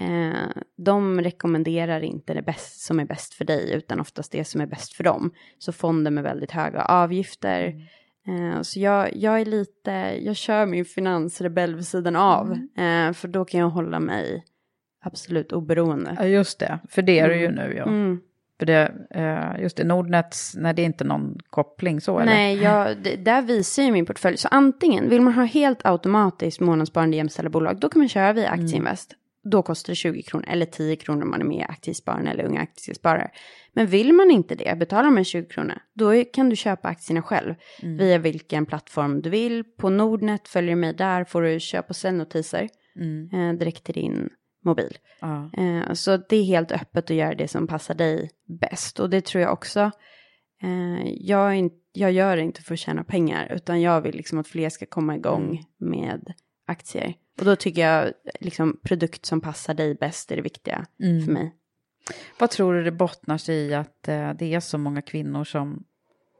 eh, de rekommenderar inte det bäst, som är bäst för dig utan oftast det som är bäst för dem. Så fonder med väldigt höga avgifter. Eh, så jag, jag är lite, jag kör min finansrebell vid sidan av. Eh, för då kan jag hålla mig absolut oberoende. Ja, just det. För det är du ju nu, ja. Mm. För det, eh, just det, Nordnets, när det är inte någon koppling så, eller? Nej, jag, det, där visar ju min portfölj. Så antingen vill man ha helt automatiskt månadssparande i jämställda bolag, då kan man köra via Aktieinvest. Då kostar det 20 kronor eller 10 kronor om man är med i aktiesparande eller unga aktiesparare. Men vill man inte det, betalar man 20 kronor, då kan du köpa aktierna själv via vilken plattform du vill. På Nordnet följer mig där, får du köp och säljnotiser eh, direkt till din mobil. Ja. Eh, så det är helt öppet att göra det som passar dig bäst. Och det tror jag också. Eh, jag, in, jag gör det inte för att tjäna pengar, utan jag vill liksom att fler ska komma igång med aktier. Och då tycker jag liksom produkt som passar dig bäst är det viktiga för mig. Vad tror du det bottnar sig i att eh, det är så många kvinnor som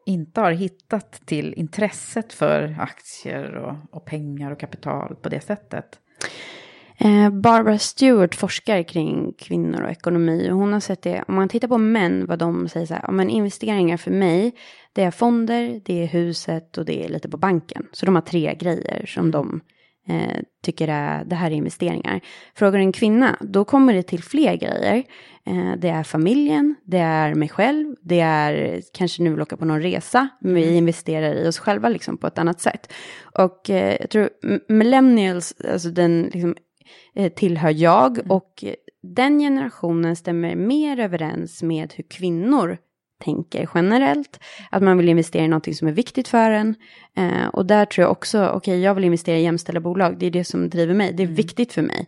inte har hittat till intresset för aktier och, och pengar och kapital på det sättet? Eh, Barbara Stewart forskar kring kvinnor och ekonomi och hon har sett det, om man tittar på män, vad de säger så här, men investeringar för mig, det är fonder, det är huset och det är lite på banken. Så de har tre grejer som de eh, tycker är, det här är investeringar. Frågar en kvinna, då kommer det till fler grejer. Eh, det är familjen, det är mig själv, det är kanske nu vill åka på någon resa, men vi investerar i oss själva liksom på ett annat sätt. Och eh, jag tror millennials, alltså den liksom eh, tillhör jag och eh, den generationen stämmer mer överens med hur kvinnor tänker generellt. Att man vill investera i någonting som är viktigt för en. Eh, och där tror jag också, okej jag vill investera i jämställda bolag, det är det som driver mig, det är viktigt för mig.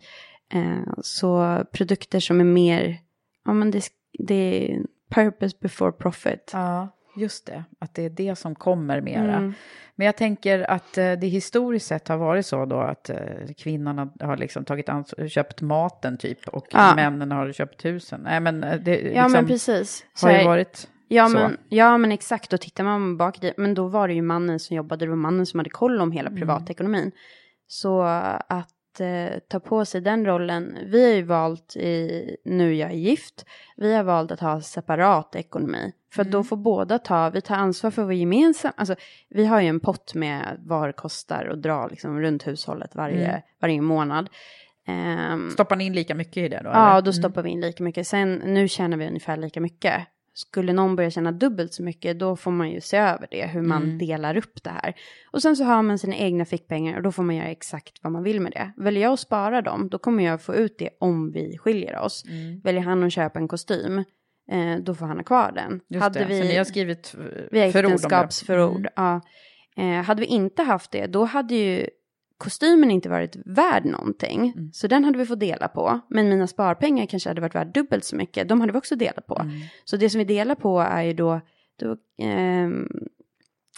Eh, så produkter som är mer, ja men det, det är purpose before profit. Ja, just det. Att det är det som kommer mera. Mm. Men jag tänker att eh, det historiskt sett har varit så då att eh, kvinnorna har liksom tagit köpt maten typ och Ja. männen har köpt husen. Nej men eh, det Ja liksom, men precis. Har ju varit Ja så. men, ja men exakt, och tittar man bak dit, men då var det ju mannen som jobbade, det var mannen som hade koll om hela Mm. privatekonomin. Så att eh, ta på sig den rollen, vi har ju valt, i, nu jag är gift, vi har valt att ha separat ekonomi. För Mm. att då får båda ta, vi tar ansvar för vår gemensamma, alltså vi har ju en pott med vad det kostar att dra liksom runt hushållet varje, Mm. varje månad. Ehm, Stoppar ni in lika mycket i det då? Ja, eller? då stoppar vi in lika mycket. Sen, nu tjänar vi ungefär lika mycket. Skulle någon börja tjäna dubbelt så mycket, då får man ju se över det, hur man Mm. delar upp det här. Och sen så har man sina egna fickpengar och då får man göra exakt vad man vill med det. Väljer jag att spara dem, då kommer jag få ut det om vi skiljer oss. Mm. Väljer han att köpa en kostym, eh, då får han ha kvar den. Just hade det, vi, så ni har skrivit vi har äktenskapsförord. Mm. Ja. Eh, hade vi inte haft det, då hade ju kostymen inte varit värd någonting. Mm. Så den hade vi fått dela på. Men mina sparpengar kanske hade varit värd dubbelt så mycket. De hade vi också delat på. Mm. Så det som vi delar på är ju då, då ehm,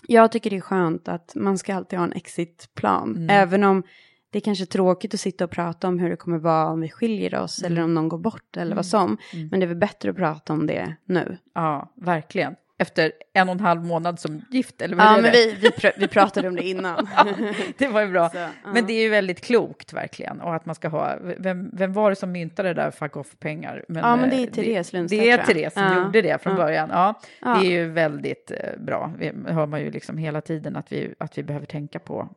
jag tycker det är skönt att man ska alltid ha en exitplan. Mm. Även om det är kanske tråkigt att sitta och prata om hur det kommer vara om vi skiljer oss Mm. eller om någon går bort eller vad som. Mm. Men det är väl bättre att prata om det nu. Ja, verkligen. Efter en och en halv månad som gift, eller vad Ja, men vi, vi, pr- vi pratade om det innan. *laughs* Det var ju bra. Så, ja. Men det är ju väldigt klokt verkligen. Och att man ska ha, vem, vem var det som myntade det där fuck off-pengar? Ja, men det är eh, Therese Lundstedt, Det är. Therese som Ja. gjorde det från Ja. början. Ja, Ja. det är ju väldigt eh, bra. Det hör man ju liksom hela tiden att vi, att vi behöver tänka på.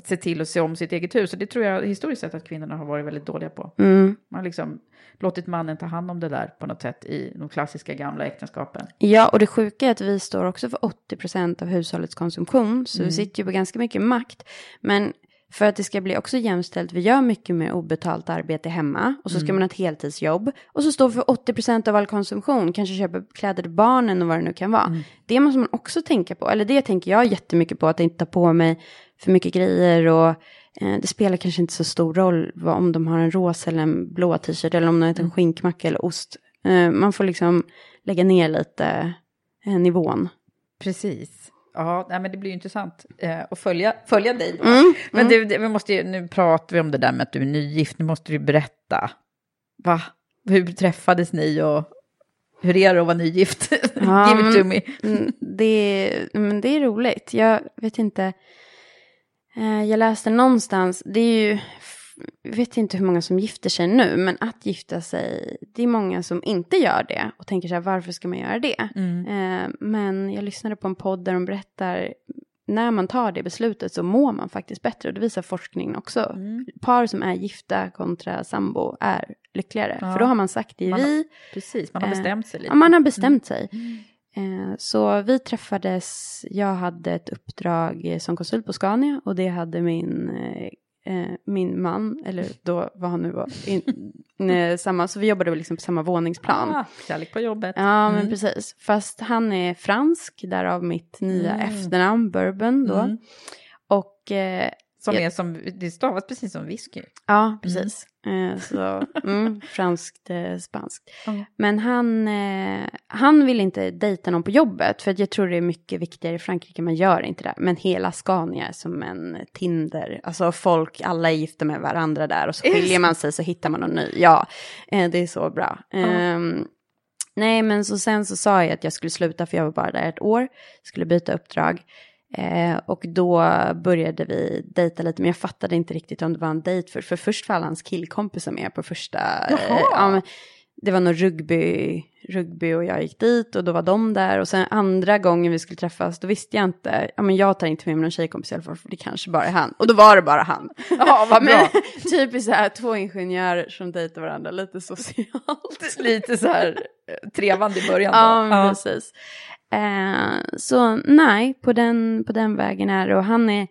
Att se till att se om sitt eget hus. Och det tror jag historiskt sett att kvinnorna har varit väldigt dåliga på. Mm. Man har liksom låtit mannen ta hand om det där på något sätt i de klassiska gamla äktenskapen. Ja, och det sjuka är att vi står också för 80% av hushållets konsumtion, så Mm. vi sitter ju på ganska mycket makt. Men för att det ska bli också jämställt, vi gör mycket med obetalt arbete hemma och så ska Mm. man ha ett heltidsjobb och så står för 80% av all konsumtion, kanske köper kläder till barnen och vad det nu kan vara. Mm. Det måste man också tänka på, eller det tänker jag jättemycket på, att inte ta på mig för mycket grejer och eh, det spelar kanske inte så stor roll vad, om de har en rosa eller en blå t-shirt eller om de äter en Mm. skinkmacka eller ost. Eh, man får liksom lägga ner lite eh, nivån. Precis. Ja, nej, men det blir ju intressant eh, att följa, följa dig. Då. Mm, Men du, det, vi måste ju, nu pratar vi om det där med att du är nygift, nu måste du berätta. Va? Hur träffades ni och hur är det att vara nygift? *laughs* Give it to men- me. Mm, det, men det är roligt. Jag vet inte. Eh, jag läste någonstans. Det är ju. Jag vet inte hur många som gifter sig nu. Men att gifta sig. Det är många som inte gör det. Och tänker så här. Varför ska man göra det? Mm. Eh, men jag lyssnade på en podd där de berättar. När man tar det beslutet så mår man faktiskt bättre. Och det visar forskningen också. Mm. Par som är gifta kontra sambo är lyckligare. Ja. För då har man sagt det har- vi. Precis, man har Eh, bestämt sig lite. Ja, man har bestämt sig. Mm. Eh, Så vi träffades, jag hade ett uppdrag eh, som konsult på Scania och det hade min, eh, min man, eller då vad han nu var, in, *laughs* samma, så vi jobbade liksom på samma våningsplan. Ah, kärlek på jobbet. Ja, men Mm. precis. Fast han är fransk, därav mitt nya Mm. efternamn, Bourbon då. Mm. Och eh, Som är som, det stavas precis som whisky. Ja, precis. Eh, så, mm, franskt, eh, spanskt. Ja. Men han, eh, han vill inte dejta någon på jobbet, för jag tror det är mycket viktigare i Frankrike, man gör inte det. Men hela Scania är som en Tinder, alltså folk, alla är gifta med varandra där och så skiljer man sig så hittar man någon ny. Ja, eh, det är så bra. Ehm, nej, men så sen så sa jag att jag skulle sluta, för jag var bara där ett år, skulle byta uppdrag. Eh, och då började vi dejta lite, men jag fattade inte riktigt om det var en dejt. För, för först var alla hans killkompisar med på första... Eh, ja, det var nog rugby, rugby och jag gick dit och då var de där. Och sen andra gången vi skulle träffas, då visste jag inte. Ja, men jag tar inte med mig någon tjejkompis i alla fall, för det kanske bara är han. Och då var det bara han. Ja, vad bra. Men *laughs* typiskt så här, två ingenjörer som dejtar varandra, lite socialt. Lite så här eh, trevande i början. Då. Ja, men precis. Eh, så nej, på den, på den vägen är det. Och han är,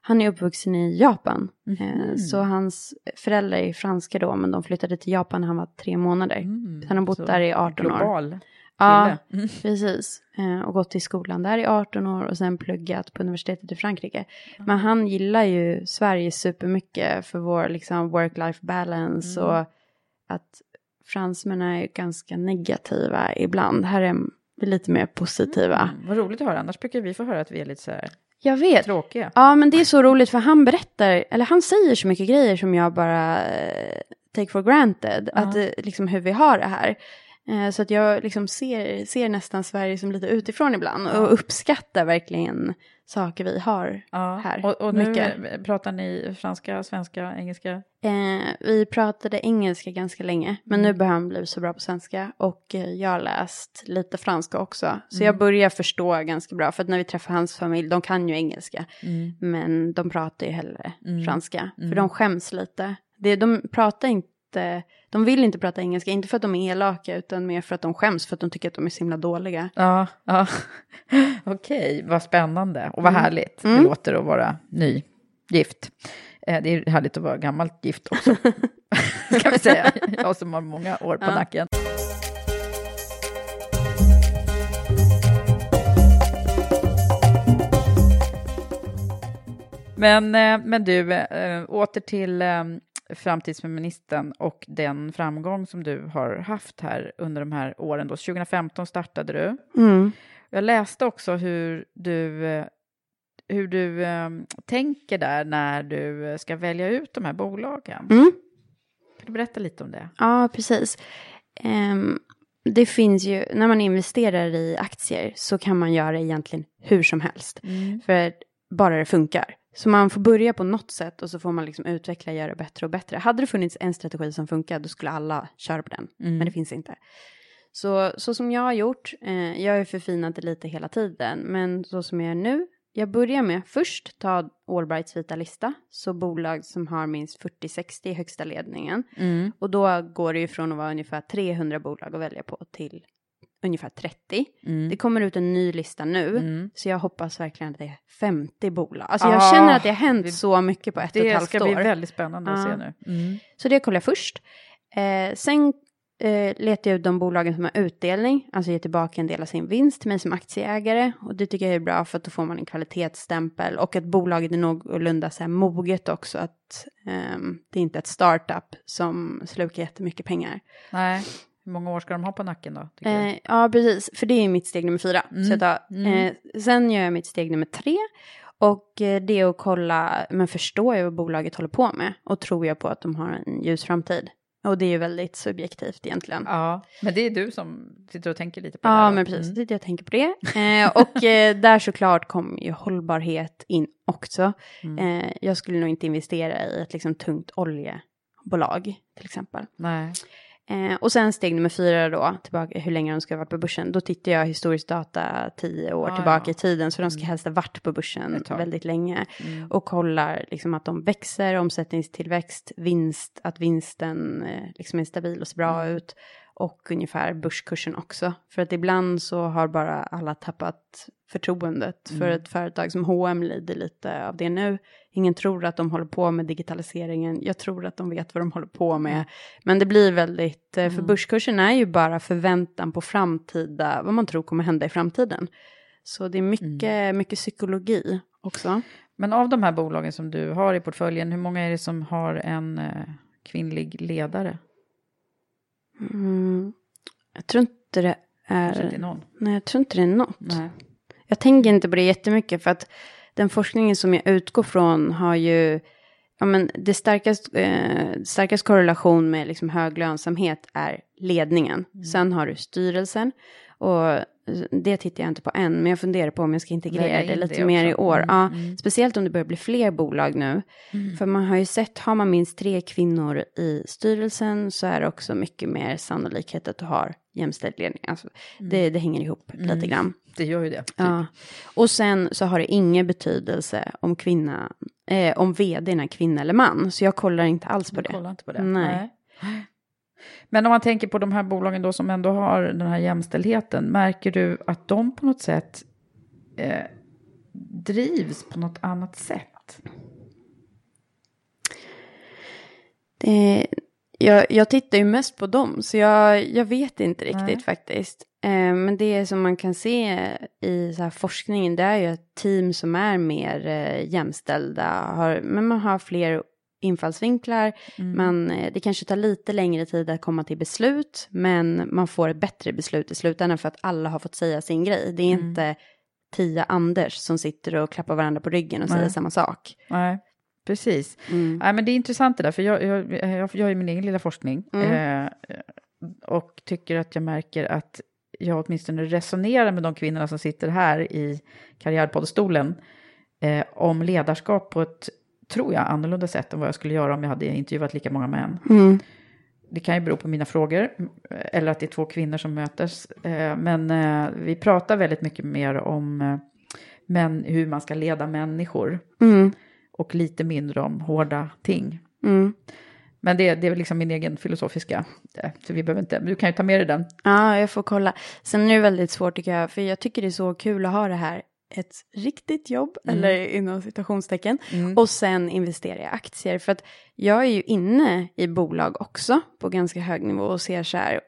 han är uppvuxen i Japan. Eh, så hans föräldrar är franska då, men de flyttade till Japan när han var tre månader. Mm, Han har bott så där i 18 år. global Ja, kille. Mm. precis. Eh, och gått i skolan där i 18 år och sen pluggat på universitetet i Frankrike. Men han gillar ju Sverige supermycket för vår liksom work-life balance Mm. och att fransmän är ganska negativa ibland. Här är lite mer positiva. Mm, vad roligt att höra, annars brukar vi få höra att vi är lite så här Jag vet. tråkiga. Ja, men det är så roligt för han berättar, eller han säger så mycket grejer som jag bara eh, take for granted. Ja. Att eh, liksom hur vi har det här. Eh, så att jag liksom ser, ser nästan Sverige som lite utifrån ibland och uppskattar verkligen saker vi har Ja. här. Och, och nu Mycket. pratar ni franska, svenska, engelska? Eh, vi pratade engelska ganska länge, men Mm. nu börjar han bli så bra på svenska. Och eh, jag har läst lite franska också. Så Mm. jag börjar förstå ganska bra, för att när vi träffar hans familj, de kan ju engelska. Men de pratar ju hellre Mm. franska, Mm. för de skäms lite. Det, de pratar inte inte, de vill inte prata engelska, inte för att de är elaka utan mer för att de skäms för att de tycker att de är så himla dåliga. Ja, ja. *laughs* okej, vad spännande och vad Mm. härligt det Mm. låter att vara nygift. Eh, Det är härligt att vara gammalt gift också, *laughs* kan vi säga. Jag som har många år på Ja. nacken. Men, eh, men du, eh, åter till framtidsfeministen och den framgång som du har haft här under de här åren. Då. 2015 startade du. Mm. Jag läste också hur du, eh, hur du eh, tänker där när du ska välja ut de här bolagen. Mm. Kan du berätta lite om det? Ja, precis. Ehm, det finns ju, när man investerar i aktier så kan man göra egentligen hur som helst. För bara det funkar. Så man får börja på något sätt och så får man liksom utveckla, göra bättre och bättre. Hade det funnits en strategi som funkar, då skulle alla köra på den. Mm. Men det finns inte. Så, så som jag har gjort, eh, jag har förfinat det lite hela tiden, men så som jag gör nu, jag börjar med först ta Allbrights vita lista, så bolag som har minst 40-60 i högsta ledningen. Mm. Och då går det ju från att vara ungefär 300 bolag att välja på till ungefär 30. Mm. Det kommer ut en ny lista nu, Mm. så jag hoppas verkligen att det är 50 bolag. Alltså jag Ah, känner att det har hänt det- så mycket på ett och ett Det halvt ska år. bli väldigt spännande att Ja. se nu. Mm. Så det kollar jag först. Eh, sen eh, letar jag ut de bolagen som har utdelning, alltså ger tillbaka en del av sin vinst till mig som aktieägare. Och det tycker jag är bra för att då får man en kvalitetsstämpel och att bolaget är någorlunda så här moget också. Att ehm, det är inte ett startup som slukar jättemycket pengar. Nej, hur många år ska de ha på nacken då? Eh, ja, precis. För det är mitt steg nummer fyra. Mm. Så jag tar, Mm. eh, sen gör jag mitt steg nummer tre. Och eh, det är att kolla, men förstår jag vad bolaget håller på med? Och tror jag på att de har en ljus framtid? Och det är ju väldigt subjektivt egentligen. Ja, Ja, men det är du som sitter och tänker lite på det. då. men precis. Mm. Jag tänker på det. Eh, och eh, där såklart kommer ju hållbarhet in också. Mm. Eh, jag skulle nog inte investera i ett liksom tungt oljebolag till exempel. Nej. Eh, och sen steg nummer fyra då, tillbaka hur länge de ska ha varit på börsen. Då tittar jag historisk data tio år Ah, tillbaka ja. i tiden, så de ska Mm. helst ha varit på börsen väldigt länge. Mm. Och kollar liksom att de växer, omsättningstillväxt, vinst, att vinsten eh, liksom är stabil och ser bra Mm. ut. Och ungefär börskursen också. För att ibland så har bara alla tappat förtroendet för Mm. ett företag som H&M lider lite av det nu. Ingen tror att de håller på med digitaliseringen. Jag tror att de vet vad de håller på med. Men det blir väldigt, eh, för Mm. börskursen är ju bara förväntan på framtida, vad man tror kommer hända i framtiden. Så det är mycket, Mm. mycket psykologi också. Men av de här bolagen som du har i portföljen, hur många är det som har en eh, kvinnlig ledare? Mm. Jag tror inte det Kanske inte är, någon? nej jag tror inte det är något. Nej. Jag tänker inte på det jättemycket för att den forskningen som jag utgår från har ju, ja men det starkast, eh, starkast korrelation med liksom hög lönsamhet är ledningen. Mm. Sen har du styrelsen och det tittar jag inte på än, men jag funderar på om jag ska integrera det lite det mer i år. Mm, Ja, mm. Speciellt om det börjar bli fler bolag nu. Mm. För man har ju sett, har man minst tre kvinnor i styrelsen så är det också mycket mer sannolikhet att du har jämställd ledning. Alltså, det, det hänger ihop lite Mm. grann. Det gör ju det. Typ. Ja. Och sen så har det ingen betydelse om kvinna, eh, om vdn är kvinna eller man. Så jag kollar inte alls på Du det. kollar inte på det? Nej. Men om man tänker på de här bolagen då som ändå har den här jämställdheten, märker du att de på något sätt eh, drivs på något annat sätt? Det, jag, jag tittar ju mest på dem, så jag, jag vet inte riktigt Nej. faktiskt. Eh, men det som man kan se i så här forskningen, det är ju att team som är mer eh, jämställda, har, men man har fler infallsvinklar. Mm. Man, eh, det kanske tar lite längre tid att komma till beslut, men man får ett bättre beslut i slutändan för att alla har fått säga sin grej. Det är Mm. inte tio Anders som sitter och klappar varandra på ryggen och Nej. säger samma sak. Nej, precis. Mm. Nej, men det är intressant det där, för jag, jag, jag gör ju min egen lilla forskning Mm. eh, och tycker att jag märker att jag åtminstone resonerar med de kvinnorna som sitter här i karriärpoddstolen eh, om ledarskap på ett, tror jag, annorlunda sätt än vad jag skulle göra om jag hade intervjuat lika många män. Mm. Det kan ju bero på mina frågor eller att det är två kvinnor som mötes. Eh, Men eh, vi pratar väldigt mycket mer om eh, män, hur man ska leda människor Mm. och lite mindre om hårda ting. Mm. Men det, det är liksom min egen filosofiska, så vi behöver inte, du kan ju ta med dig den. Ja, jag får kolla. Sen är det väldigt svårt tycker jag, för jag tycker det är så kul att ha det här ett riktigt jobb, Mm. eller inom citationstecken, och sen investera i aktier. För att jag är ju inne i bolag också på ganska hög nivå och ser så här,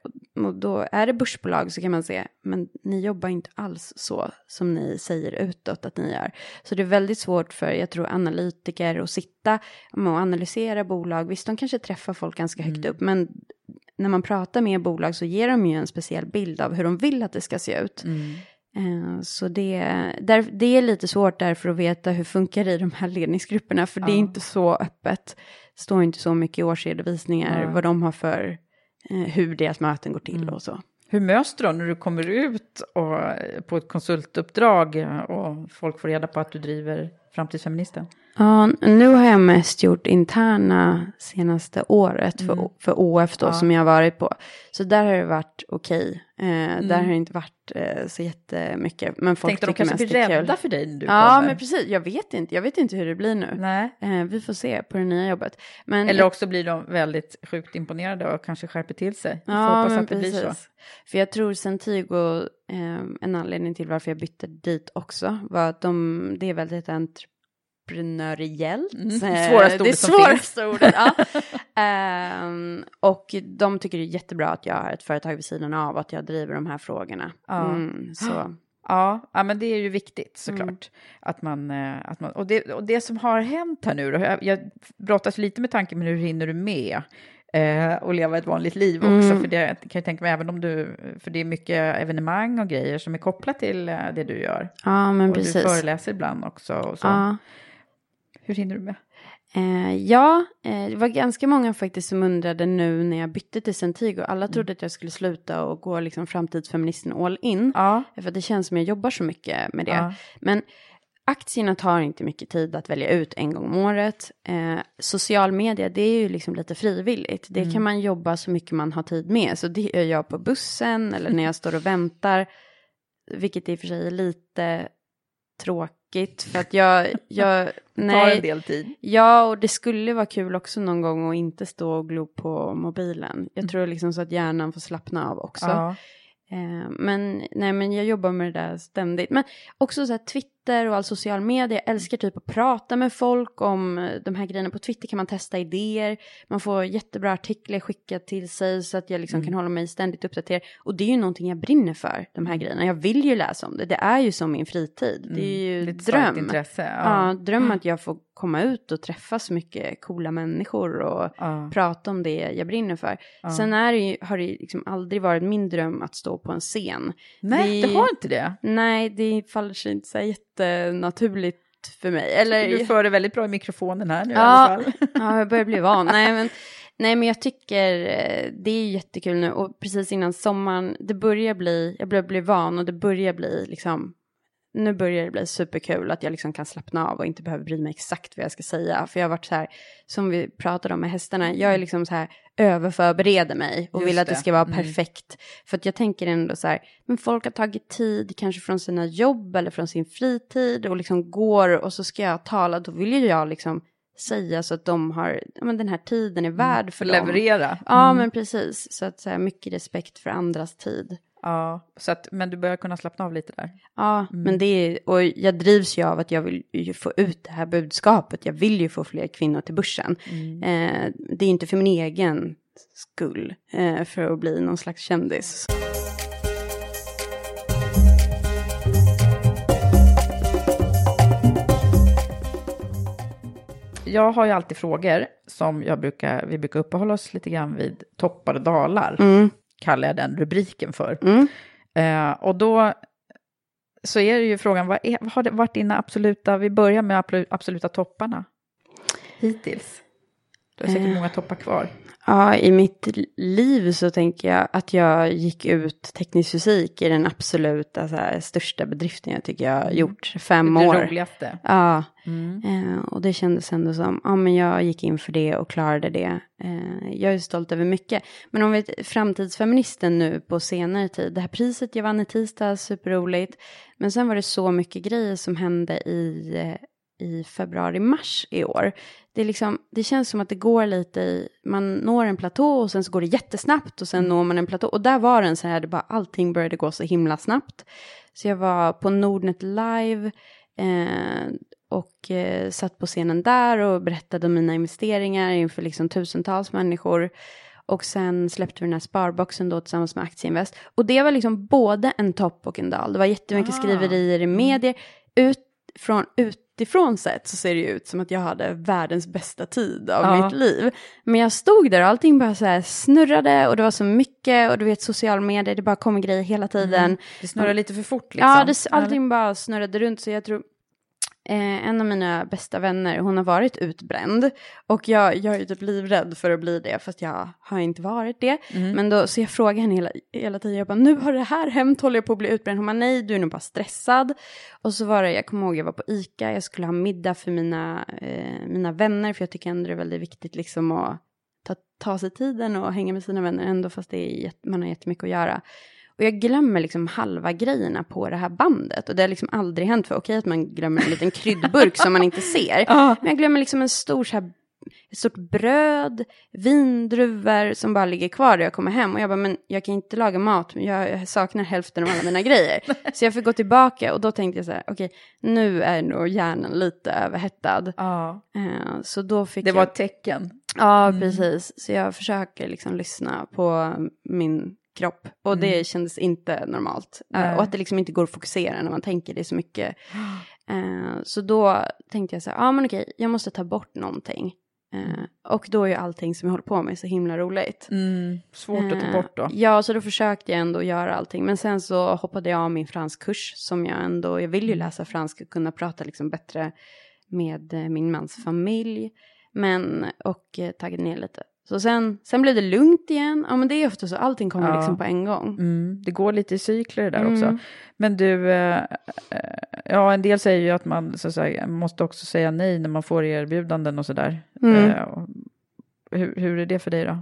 och då är det börsbolag så kan man se, men ni jobbar inte alls så som ni säger utåt att ni gör. Så det är väldigt svårt för, jag tror, analytiker att sitta och analysera bolag. Visst, de kanske träffar folk ganska högt upp, men när man pratar med bolag så ger de ju en speciell bild av hur de vill att det ska se ut. Eh, Så det, där, det är lite svårt därför att veta hur funkar det i de här ledningsgrupperna, för det är inte så öppet. Det står inte så mycket i årsredovisningar vad de har för, eh, hur deras möten går till och så. Hur möts du då när du kommer ut och, på ett konsultuppdrag och folk får reda på att du driver Framtidsfeministen? Ja, nu har jag mest gjort interna senaste året för, för OF då som jag har varit på. Så där har det varit okej. Eh, Där har det inte varit eh, så jättemycket. Men folk Tänkte de tycker kanske mest blir rädda kul. för dig när du Ja, kommer? men precis. Jag vet inte. Jag vet inte hur det blir nu. Nej. Eh, vi får se på det nya jobbet. Men, Eller också blir de väldigt sjukt imponerade och kanske skärper till sig. Vi får ja, hoppas men att det blir så. För jag tror Centigo, en anledning till varför jag bytte dit också, var att de, det är väldigt entreprenöriellt. Mm, Eh, svåraste det ordet som svåraste ordet, ja. *laughs* Ehm, och de tycker det är jättebra att jag har ett företag vid sidan av, att jag driver de här frågorna. Ja. Mm, så. *gasps* Ja, ja, men det är ju viktigt såklart. Mm. Att man, eh, att man, och, det, och det som har hänt här nu, då, jag, jag brottas lite med tanken med hur hinner du med eh, och leva ett vanligt liv också. Mm. För det kan jag tänka mig, även om du, för det är mycket evenemang och grejer som är kopplat till eh, det du gör. Ja, men och precis. du föreläser ibland också. Och så. Ja. Hur hinner du med? Eh, ja, eh, det var ganska många faktiskt som undrade nu när jag bytte till Centigo. Alla trodde att jag skulle sluta och gå liksom framtidsfeministen all in. Ja. För att det känns som jag jobbar så mycket med det. Ja. Men aktierna tar inte mycket tid att välja ut en gång om året. Eh, social media, det är ju liksom lite frivilligt. Det Mm. kan man jobba så mycket man har tid med. Så det gör jag på bussen eller när jag står och väntar. Vilket i och för sig är lite tråkigt. För att jag, jag Det *laughs* tar nej, en del tid. Ja, och det skulle vara kul också någon gång att inte stå och glo på mobilen. Jag tror liksom så att hjärnan får slappna av också. Ja. Eh, men nej, men jag jobbar med det där ständigt. Men också så här Twitter och all social media. Jag älskar typ att prata med folk om eh, de här grejerna. På Twitter kan man testa idéer. Man får jättebra artiklar skickat till sig så att jag liksom kan hålla mig ständigt uppdaterad. Och det är ju någonting jag brinner för, de här grejerna. Jag vill ju läsa om det. Det är ju som min fritid. Det är ju Lite starkt dröm. intresse. Ja, Ja. dröm att jag får komma ut och träffa så mycket coola människor och Ja. prata om det jag brinner för. Sen är det ju, har det liksom aldrig varit min dröm att stå på en scen. Nej, det har inte det. Nej, det faller sig inte så här jättenaturligt för mig. Eller, Du för det väldigt bra i mikrofonen här nu i Ja. alla fall. *laughs* ja, jag börjar bli van. Nej, men, *laughs* nej, men jag tycker eh, det är jättekul nu och precis innan sommaren, det börjar bli, jag börjar bli van och det börjar bli liksom, nu börjar det bli superkul att jag liksom kan slappna av och inte behöver bry mig exakt vad jag ska säga. För jag har varit så här, som vi pratade om med hästarna, jag är liksom så här överförbereder mig och Just vill att det det. ska vara Mm. perfekt. För att jag tänker ändå så här, men folk har tagit tid kanske från sina jobb eller från sin fritid och liksom går och så ska jag tala, då vill ju jag liksom säga så att de har, ja men den här tiden är värd för dem. Leverera. Ja Mm. men precis, så att så här, mycket respekt för andras tid. Ja, så att, men du börjar kunna slappna av lite där. Ja, Mm. men det är, och jag drivs ju av att jag vill ju få ut det här budskapet. Jag vill ju få fler kvinnor till börsen. Mm. Eh, det är inte för min egen skull, eh, för att bli någon slags kändis. Jag har ju alltid frågor som jag brukar, vi brukar uppehålla oss lite grann vid toppar och dalar, Mm. Kallar jag den rubriken för. Mm. Eh, och då så är det ju frågan, vad, är, vad har det varit dina absoluta, vi börjar med absolu- absoluta topparna hittills? Du har säkert Eh. många toppar kvar. Ja, i mitt liv så tänker jag att jag gick ut teknisk fysik i den absoluta här, största bedriften jag tycker jag har gjort. Fem Mm. Det år. roligaste. Ja, Mm. eh, och det kändes ändå som, ja men jag gick in för det och klarade det. Eh, jag är stolt över mycket. Men om vi framtidsfeministen nu på senare tid, det här priset jag vann i tisdags, superroligt. Men sen var det så mycket grejer som hände i, eh, i februari-mars i år. Det, är liksom, det känns som att det går lite i, man når en platå och sen så går det jättesnabbt och sen når man en platå. Och där var den så här, det bara allting började gå så himla snabbt. Så jag var på Nordnet live eh, och eh, satt på scenen där och berättade om mina investeringar inför liksom tusentals människor. Och sen släppte vi den här sparboxen då tillsammans med Aktieinvest. Och det var liksom både en topp och en dal. Det var jättemycket Ah. skriverier i medier. Ut, från, utifrån sett så ser det ju ut som att jag hade världens bästa tid av Ja. mitt liv. Men jag stod där och allting bara så här snurrade och det var så mycket och du vet sociala medier, det bara kommer grejer hela tiden. Det snurrar lite för fort liksom. Ja, det, allting bara snurrade runt så jag tror eh, en av mina bästa vänner, hon har varit utbränd och jag, jag är ju typ livrädd för att bli det fast jag har inte varit det. Mm. Men då, så jag frågar henne hela, hela tiden, jag bara nu har det här hänt, håller jag på att bli utbränd? Hon bara nej, du är nog bara stressad. Och så var det, jag kommer ihåg jag var på ICA, jag skulle ha middag för mina, eh, mina vänner för jag tycker ändå det är väldigt viktigt liksom att ta, ta sig tiden och hänga med sina vänner ändå fast det är, man har jättemycket att göra. Och jag glömmer liksom halva grejerna på det här bandet. Och det har liksom aldrig hänt för okej att man glömmer en liten kryddburk som man inte ser. *laughs* Men jag glömmer liksom en stor så här, ett stort bröd, vindruvor som bara ligger kvar där jag kommer hem. Och jag bara, men jag kan inte laga mat, men jag, saknar hälften av alla mina grejer. *laughs* Så jag fick gå tillbaka och då tänkte jag så här, okej, nu är nog hjärnan lite överhettad. Ja, Eh, så då fick det jag... var ett tecken. Ja, precis. Så jag försöker liksom lyssna på min kropp. Och det kändes inte normalt. Eh, Nej. och att det liksom inte går att fokusera när man tänker det så mycket. *gasps* Eh, så då tänkte jag så här, ja men okej, jag måste ta bort någonting. Eh, och då är ju allting som jag håller på med så himla roligt. Mm, svårt att ta bort då. Ja, så då försökte jag ändå göra allting. Men sen så hoppade jag av min franskkurs som jag ändå, jag vill ju Mm. läsa franska och kunna prata liksom bättre med min mans familj. Men, och eh, taggade ner lite. Så sen, sen blev det lugnt igen. Ja men det är ofta så, allting kommer Ja. liksom på en gång. Mm, det går lite i cykler där Mm. också. Men du, eh, eh, ja en del säger ju att man så att säga, måste också säga nej när man får erbjudanden och sådär. Mm. Eh, hur, hur är det för dig då?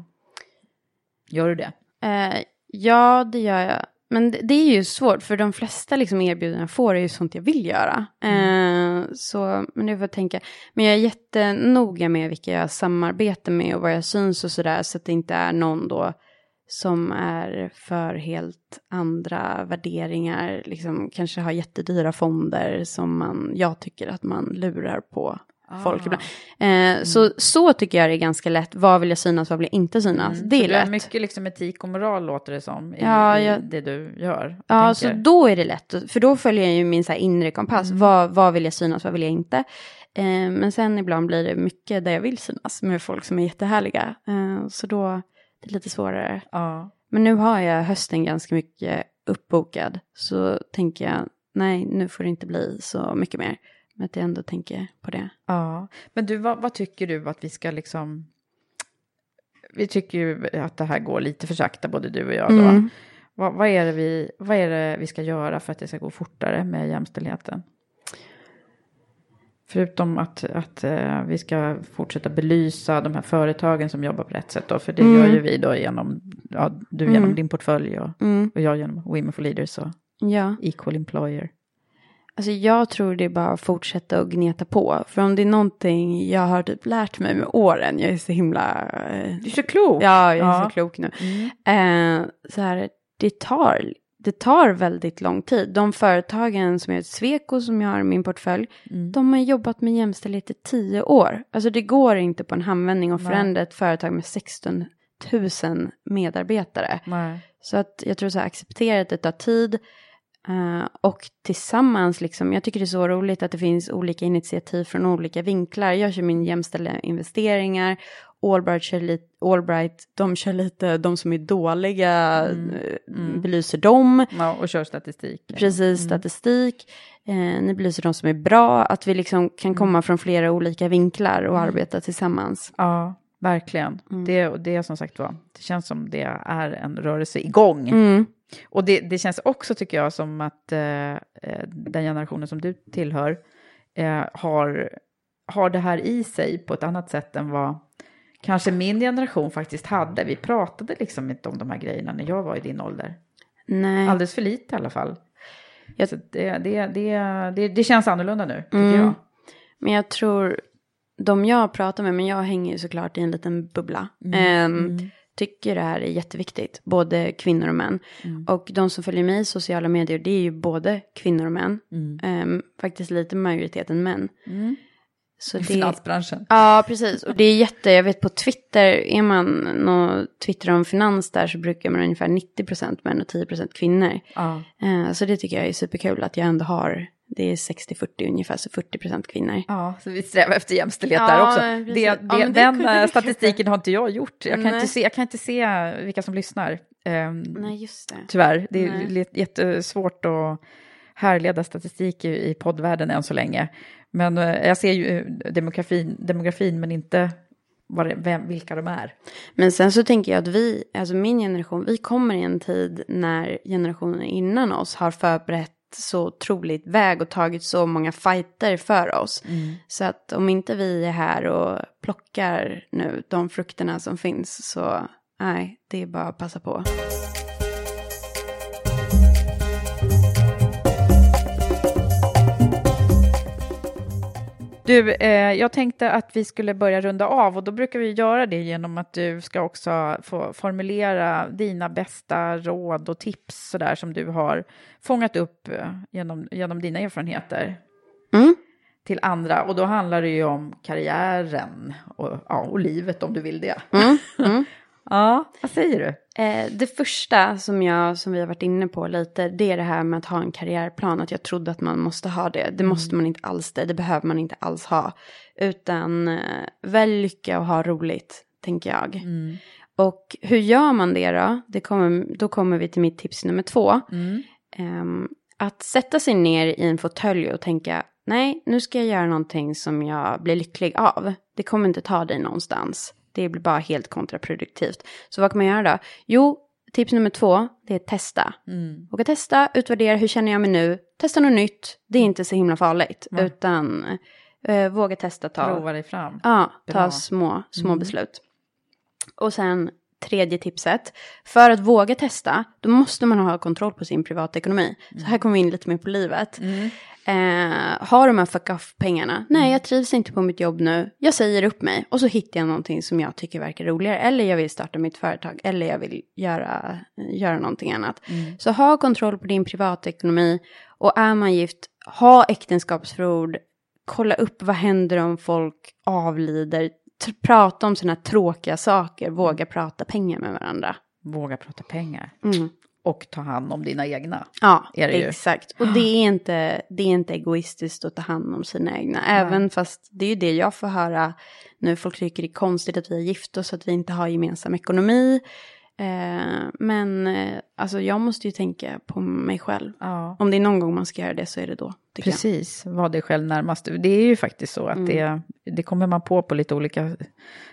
Gör du det? Eh, ja, det gör jag. Men det, är ju svårt, för de flesta liksom erbjudanden jag får är ju sånt jag vill göra. Eh, så, men det får jag tänka. Men jag är jättenoga med vilka jag samarbetar med och var jag syns och sådär, så att det inte är någon då som är för helt andra värderingar, liksom kanske har jättedyra fonder som man, jag tycker att man lurar på folk ibland. Eh, så, så tycker jag det är ganska lätt, vad vill jag synas, vad vill jag inte synas? Mm, det så är du har lätt. mycket liksom etik och moral låter det som i, Ja, i jag- det du gör. Ja, så tänker. då är det lätt, för då följer jag ju min så inre kompass. Mm. Vad, vad vill jag synas, vad vill jag inte? Eh, men sen ibland blir det mycket där jag vill synas med folk som är jättehärliga. Eh, så då är det lite svårare. Ja. Men nu har jag hösten ganska mycket uppbokad. Så tänker jag, nej, nu får det inte bli så mycket mer. Men att jag ändå tänker på det. Ja, men du, vad, vad tycker du att vi ska liksom... Vi tycker ju att det här går lite för sakta, både du och jag. Då. Mm. Vad, vad, är det vi, vad är det vi ska göra för att det ska gå fortare med jämställdheten? Förutom att, att eh, vi ska fortsätta belysa de här företagen som jobbar på rätt sätt. Då, för det Mm. gör ju vi då genom, ja, du genom Mm. din portfölj och, Mm, och jag genom Women for Leaders och ja. Equal Employer. Alltså jag tror det är bara att fortsätta och gneta på. För om det är någonting jag har typ lärt mig med åren, jag är så himla... eh, Du är så klok! Ja, jag är Ja. så klok nu. Mm. Eh, så här, det tar, det tar väldigt lång tid. De företagen som jag Sweco som jag har i min portfölj, Mm. de har jobbat med jämställdhet i tio år. Alltså det går inte på en handvändning att förändra ett företag med 16 000 medarbetare. Nej. Så att jag tror så här, acceptera att det tar tid. Eh, och tillsammans, liksom, jag tycker det är så roligt att det finns olika initiativ från olika vinklar. Jag kör min jämställda investeringar. Allbright kör lite, Allbright, de kör lite, de som är dåliga, Mm, eh, mm. belyser dem. Ja, och kör statistik. Precis, statistik. Eh, ni belyser de som är bra, att vi liksom kan komma från flera olika vinklar och arbeta tillsammans. Ja, verkligen. Mm. Det, och det som sagt var, det känns som det är en rörelse igång. Mm. Och det, det känns också, tycker jag, som att eh, eh, den generationen som du tillhör eh, har, har det här i sig på ett annat sätt än vad kanske min generation faktiskt hade. Vi pratade liksom inte om de här grejerna när jag var i din ålder. Nej. Alldeles för lite i alla fall. Jag- Så det, det, det, det, det känns annorlunda nu, tycker Mm. jag. Men jag tror, de jag pratar med, men jag hänger ju såklart i en liten bubbla. Mm. Ehm, Tycker det här är jätteviktigt, både kvinnor och män. Mm. Och de som följer mig i sociala medier, det är ju både kvinnor och män. Mm. Ehm, faktiskt lite majoriteten män. Så I det, finansbranschen. Ja, precis. Och det är jätte, jag vet på Twitter, är man och twittrar om finans där så brukar man ungefär 90% män och 10% kvinnor. Ja. Eh, så det tycker jag är superkul att jag ändå har, det är 60-40 ungefär, så 40% kvinnor. Ja, så vi strävar efter jämställdhet Ja, där också. precis. Det, Ja, det, det den eh, statistiken har inte jag gjort. Jag kan, Nej. inte se, jag kan inte se vilka som lyssnar. Ehm, Nej, just det. Tyvärr, det är Nej. jättesvårt att härleda statistik i, i poddvärlden än så länge. Men eh, jag ser ju eh, demografin, demografin men inte det, vem, vilka de är. Men sen så tänker jag att vi, alltså min generation, vi kommer i en tid när generationen innan oss har förberett så otroligt väg och tagit så många fighter för oss. Så att om inte vi är här och plockar nu de frukterna som finns så nej, det är bara att passa på. Du, eh, jag tänkte att vi skulle börja runda av och då brukar vi göra det genom att du ska också få formulera dina bästa råd och tips sådär som du har fångat upp eh, genom, genom dina erfarenheter Mm. till andra. Och då handlar det ju om karriären och, ja, och livet om du vill det. Mm, *laughs* mm. Ja, vad säger du? Eh, det första som, jag, som vi har varit inne på lite, det är det här med att ha en karriärplan. Att jag trodde att man måste ha det. Det måste man inte alls det. Det behöver man inte alls ha. Utan eh, välj lycka och ha roligt, tänker jag. Och hur gör man det då? Det kommer, då kommer vi till mitt tips nummer två. Ehm, att sätta sig ner i en fåtölj och tänka, nej, nu ska jag göra någonting som jag blir lycklig av. Det kommer inte ta dig någonstans. Det blir bara helt kontraproduktivt. Så vad kan man göra då? Jo, tips nummer två, det är testa. Våga testa, utvärdera, hur känner jag mig nu? Testa något nytt, det är inte så himla farligt. Utan eh, våga testa, ta, Prova dig fram. Ja, ta små, små beslut. Och sen tredje tipset. För att våga testa, då måste man ha kontroll på sin privatekonomi. Så här kommer vi in lite mer på livet. Eh, har de här fuck off-pengarna? Nej, jag trivs inte på mitt jobb nu. Jag säger upp mig. Och så hittar jag någonting som jag tycker verkar roligare. Eller jag vill starta mitt företag. Eller jag vill göra, göra någonting annat. Så ha kontroll på din privatekonomi. Och är man gift, ha äktenskapsförord. Kolla upp vad händer om folk avlider. Prata om sådana tråkiga saker. Våga prata pengar med varandra. Våga prata pengar. Mm. Och ta hand om dina egna. Ja, det ju. exakt. Och det är, inte, det är inte egoistiskt att ta hand om sina egna. Även fast det är ju det jag får höra nu. Folk tycker det är konstigt att vi är gift oss, att vi inte har gemensam ekonomi. Eh, men eh, alltså jag måste ju tänka på mig själv. Ja. Om det är någon gång man ska göra det så är det då. Precis, var dig själv närmast. Det är ju faktiskt så att det, det kommer man på på lite olika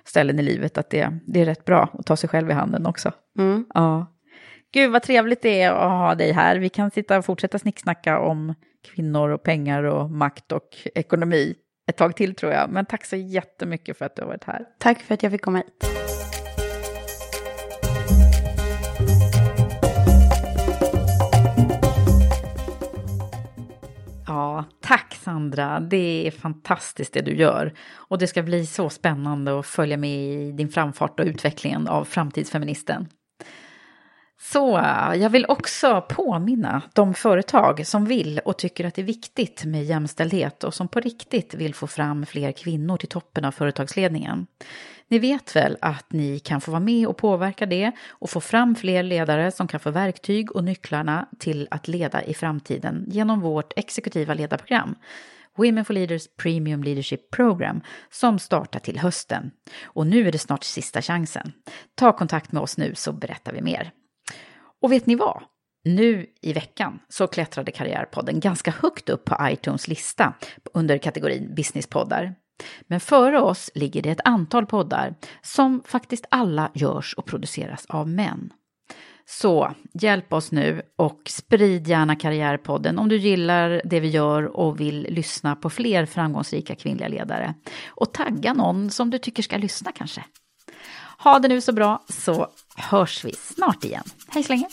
ställen i livet, att det, det är rätt bra att ta sig själv i handen också. Mm. Ja. Gud vad trevligt det är att ha dig här. Vi kan sitta och fortsätta snicksnacka om kvinnor och pengar och makt och ekonomi ett tag till tror jag. Men tack så jättemycket för att du har varit här. Tack för att jag fick komma hit. Ja, tack Sandra. Det är fantastiskt det du gör. Och det ska bli så spännande att följa med i din framfart och utvecklingen av framtidsfeministen. Så jag vill också påminna de företag som vill och tycker att det är viktigt med jämställdhet och som på riktigt vill få fram fler kvinnor till toppen av företagsledningen. Ni vet väl att ni kan få vara med och påverka det och få fram fler ledare som kan få verktyg och nycklarna till att leda i framtiden genom vårt exekutiva ledarprogram. Women for Leaders Premium Leadership Program som startar till hösten. Och nu är det snart sista chansen. Ta kontakt med oss nu så berättar vi mer. Och vet ni vad? Nu i veckan så klättrade Karriärpodden ganska högt upp på iTunes lista under kategorin businesspoddar. Men före oss ligger det ett antal poddar som faktiskt alla görs och produceras av män. Så hjälp oss nu och sprid gärna Karriärpodden om du gillar det vi gör och vill lyssna på fler framgångsrika kvinnliga ledare. Och tagga någon som du tycker ska lyssna kanske. Ha det nu så bra så hörs vi snart igen. Hej så länge!